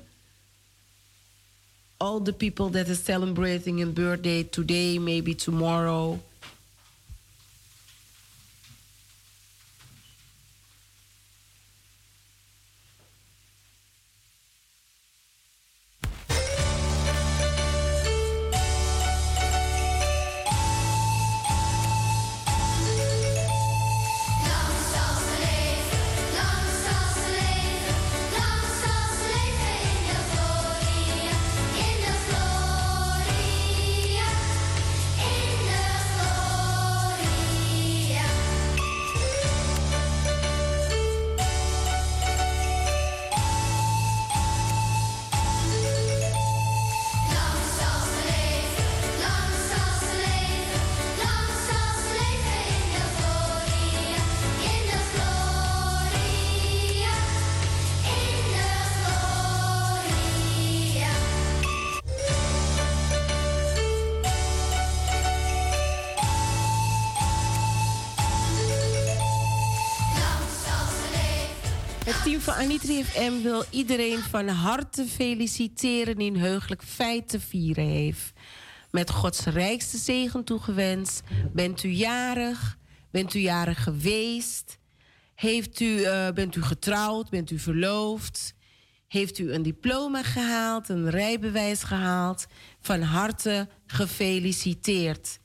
all the people that are celebrating a birthday today, maybe tomorrow? Anitri FM wil iedereen van harte feliciteren die een heugelijk feit te vieren heeft. Met Gods rijkste zegen toegewenst. Bent u jarig? Bent u jarig geweest? Heeft u, uh, bent u getrouwd? Bent u verloofd? Heeft u een diploma gehaald? Een rijbewijs gehaald? Van harte gefeliciteerd.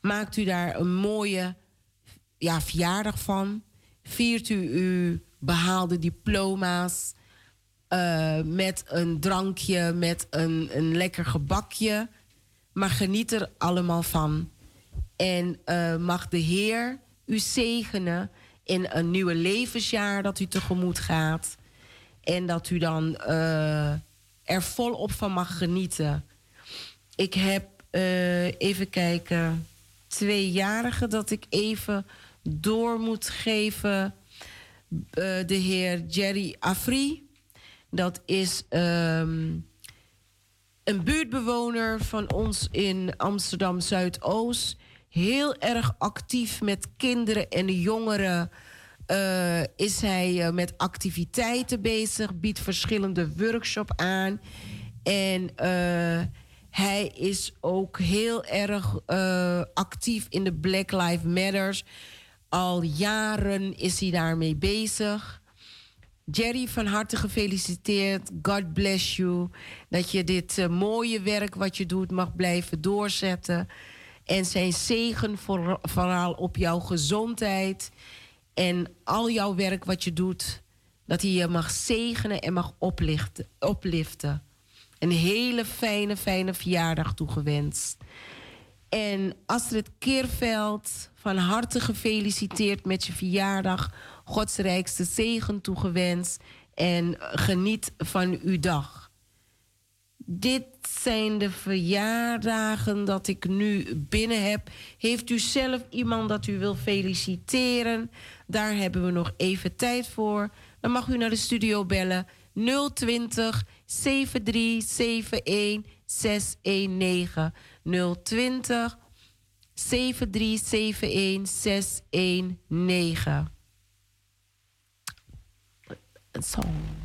Maakt u daar een mooie ja, verjaardag van? Viert u uw behaalde diploma's. Uh, met een drankje, met een, een lekker gebakje. Maar geniet er allemaal van. En uh, mag de Heer u zegenen in een nieuwe levensjaar dat u tegemoet gaat. En dat u dan uh, er volop van mag genieten. Ik heb, even kijken, tweejarigen dat ik even door moet geven de heer Jerry Afri. Dat is um, een buurtbewoner van ons in Amsterdam Zuidoost. Heel erg actief met kinderen en jongeren. Uh, is hij uh, met activiteiten bezig, biedt verschillende workshops aan. En hij is ook heel erg actief in de Black Lives Matters. Al jaren is hij daarmee bezig. Jerry, van harte gefeliciteerd. God bless you. Dat je dit uh, mooie werk wat je doet mag blijven doorzetten. En zijn zegen voor, vooral op jouw gezondheid. En al jouw werk wat je doet. Dat hij je mag zegenen en mag oplichten. Een hele fijne, fijne verjaardag toegewenst. En Astrid Keerveld, van harte gefeliciteerd met je verjaardag. Gods rijkste zegen toegewenst. En geniet van uw dag. Dit zijn de verjaardagen dat ik nu binnen heb. Heeft u zelf iemand dat u wil feliciteren? Daar hebben we nog even tijd voor. Dan mag u naar de studio bellen 020 7371 619 020 7371 619. Een song.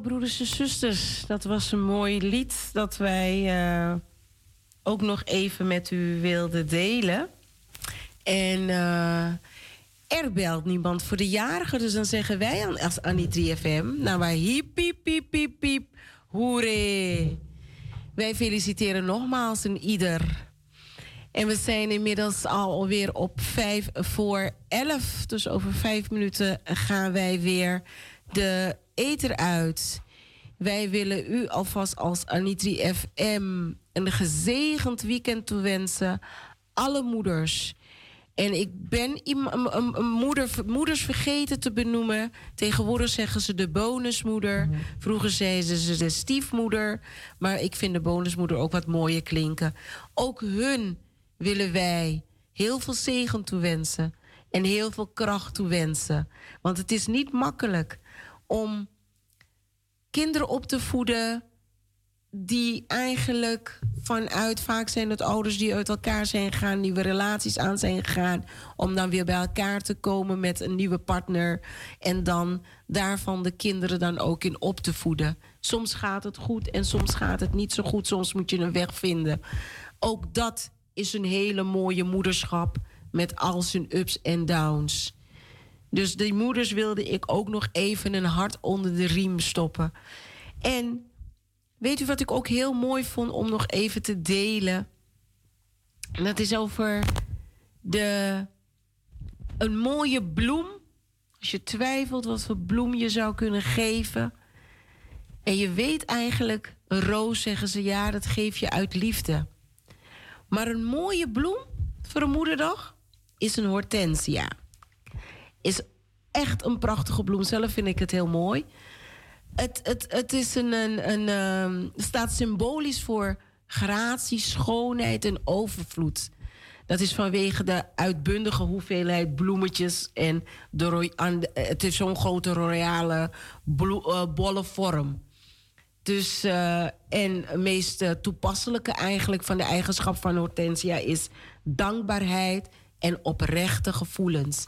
Broeders en zusters, dat was een mooi lied dat wij uh, ook nog even met u wilden delen. En uh, er belt niemand voor de jarige, dus dan zeggen wij aan, als Annie 3FM, nou maar hiep, piep, piep, piep, piep. Wij feliciteren nogmaals een ieder. En we zijn inmiddels alweer op vijf voor elf. Dus over vijf minuten gaan wij weer de eter uit. Wij willen u alvast als Anitri FM een gezegend weekend toewensen. Alle moeders. En ik ben een, moeder, moeders vergeten te benoemen. Tegenwoordig zeggen ze de bonusmoeder. Mhm. Vroeger zeiden ze de stiefmoeder. Maar ik vind de bonusmoeder ook wat mooier klinken. Ook hun willen wij heel veel zegen toewensen. En heel veel kracht toewensen. Want het is niet makkelijk om kinderen op te voeden die eigenlijk vanuit, vaak zijn het ouders die uit elkaar zijn gegaan, nieuwe relaties aan zijn gegaan, om dan weer bij elkaar te komen met een nieuwe partner en dan daarvan de kinderen dan ook in op te voeden. Soms gaat het goed en soms gaat het niet zo goed, soms moet je een weg vinden. Ook dat is een hele mooie moederschap met al zijn ups en downs. Dus die moeders wilde ik ook nog even een hart onder de riem stoppen. En weet u wat ik ook heel mooi vond om nog even te delen? En dat is over de, een mooie bloem. Als je twijfelt wat voor bloem je zou kunnen geven. En je weet eigenlijk, een roos zeggen ze ja, dat geef je uit liefde. Maar een mooie bloem voor een moederdag is een hortensia is echt een prachtige bloem. Zelf vind ik het heel mooi. Het, het, het is een, een, een ehm, staat symbolisch voor gratie, schoonheid en overvloed. Dat is vanwege de uitbundige hoeveelheid bloemetjes en de, het is zo'n grote royale uh, bolle vorm. Dus, uh, en het meest uh, toepasselijke eigenlijk van de eigenschap van hortensia is dankbaarheid en oprechte gevoelens.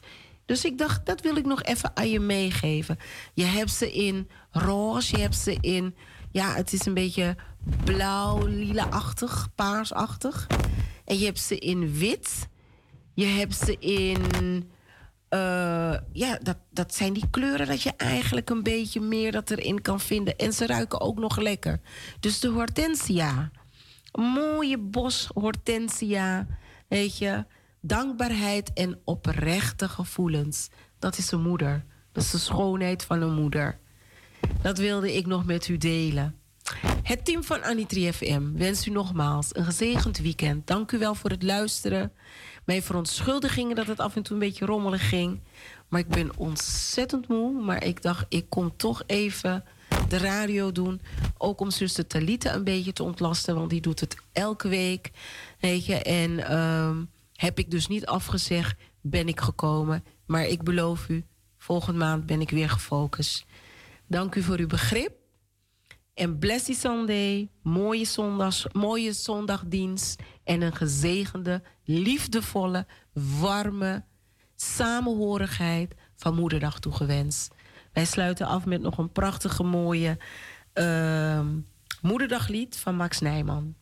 Dus ik dacht, dat wil ik nog even aan je meegeven. Je hebt ze in roze, je hebt ze in... Ja, het is een beetje blauw, lila-achtig, paarsachtig. En je hebt ze in wit. Je hebt ze in... Uh, ja, dat, dat zijn die kleuren dat je eigenlijk een beetje meer dat erin kan vinden. En ze ruiken ook nog lekker. Dus de hortensia. mooie bos hortensia. Weet je Dankbaarheid en oprechte gevoelens. Dat is een moeder. Dat is de schoonheid van een moeder. Dat wilde ik nog met u delen. Het team van Anitri FM wens u nogmaals een gezegend weekend. Dank u wel voor het luisteren. Mijn verontschuldigingen dat het af en toe een beetje rommelig ging. Maar ik ben ontzettend moe. Maar ik dacht, ik kom toch even de radio doen. Ook om zuster Talita een beetje te ontlasten. Want die doet het elke week. Weet je, en... Uh, heb ik dus niet afgezegd, ben ik gekomen. Maar ik beloof u, volgende maand ben ik weer gefocust. Dank u voor uw begrip. En blessy Sunday, mooie, zondags, mooie zondagdienst en een gezegende, liefdevolle, warme samenhorigheid van Moederdag toegewenst. Wij sluiten af met nog een prachtige, mooie uh, Moederdaglied van Max Nijman.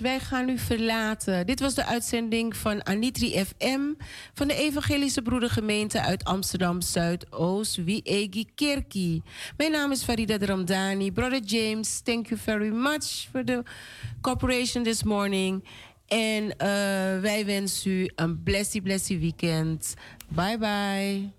Wij gaan u verlaten. Dit was de uitzending van Anitri FM van de Evangelische Broedergemeente uit Amsterdam Zuidoost, Wiegi Kerkie. Mijn naam is Farida Ramdani. Brother James, thank you very much for the cooperation this morning. En uh, wij wensen u een blessy, blessy weekend. Bye bye.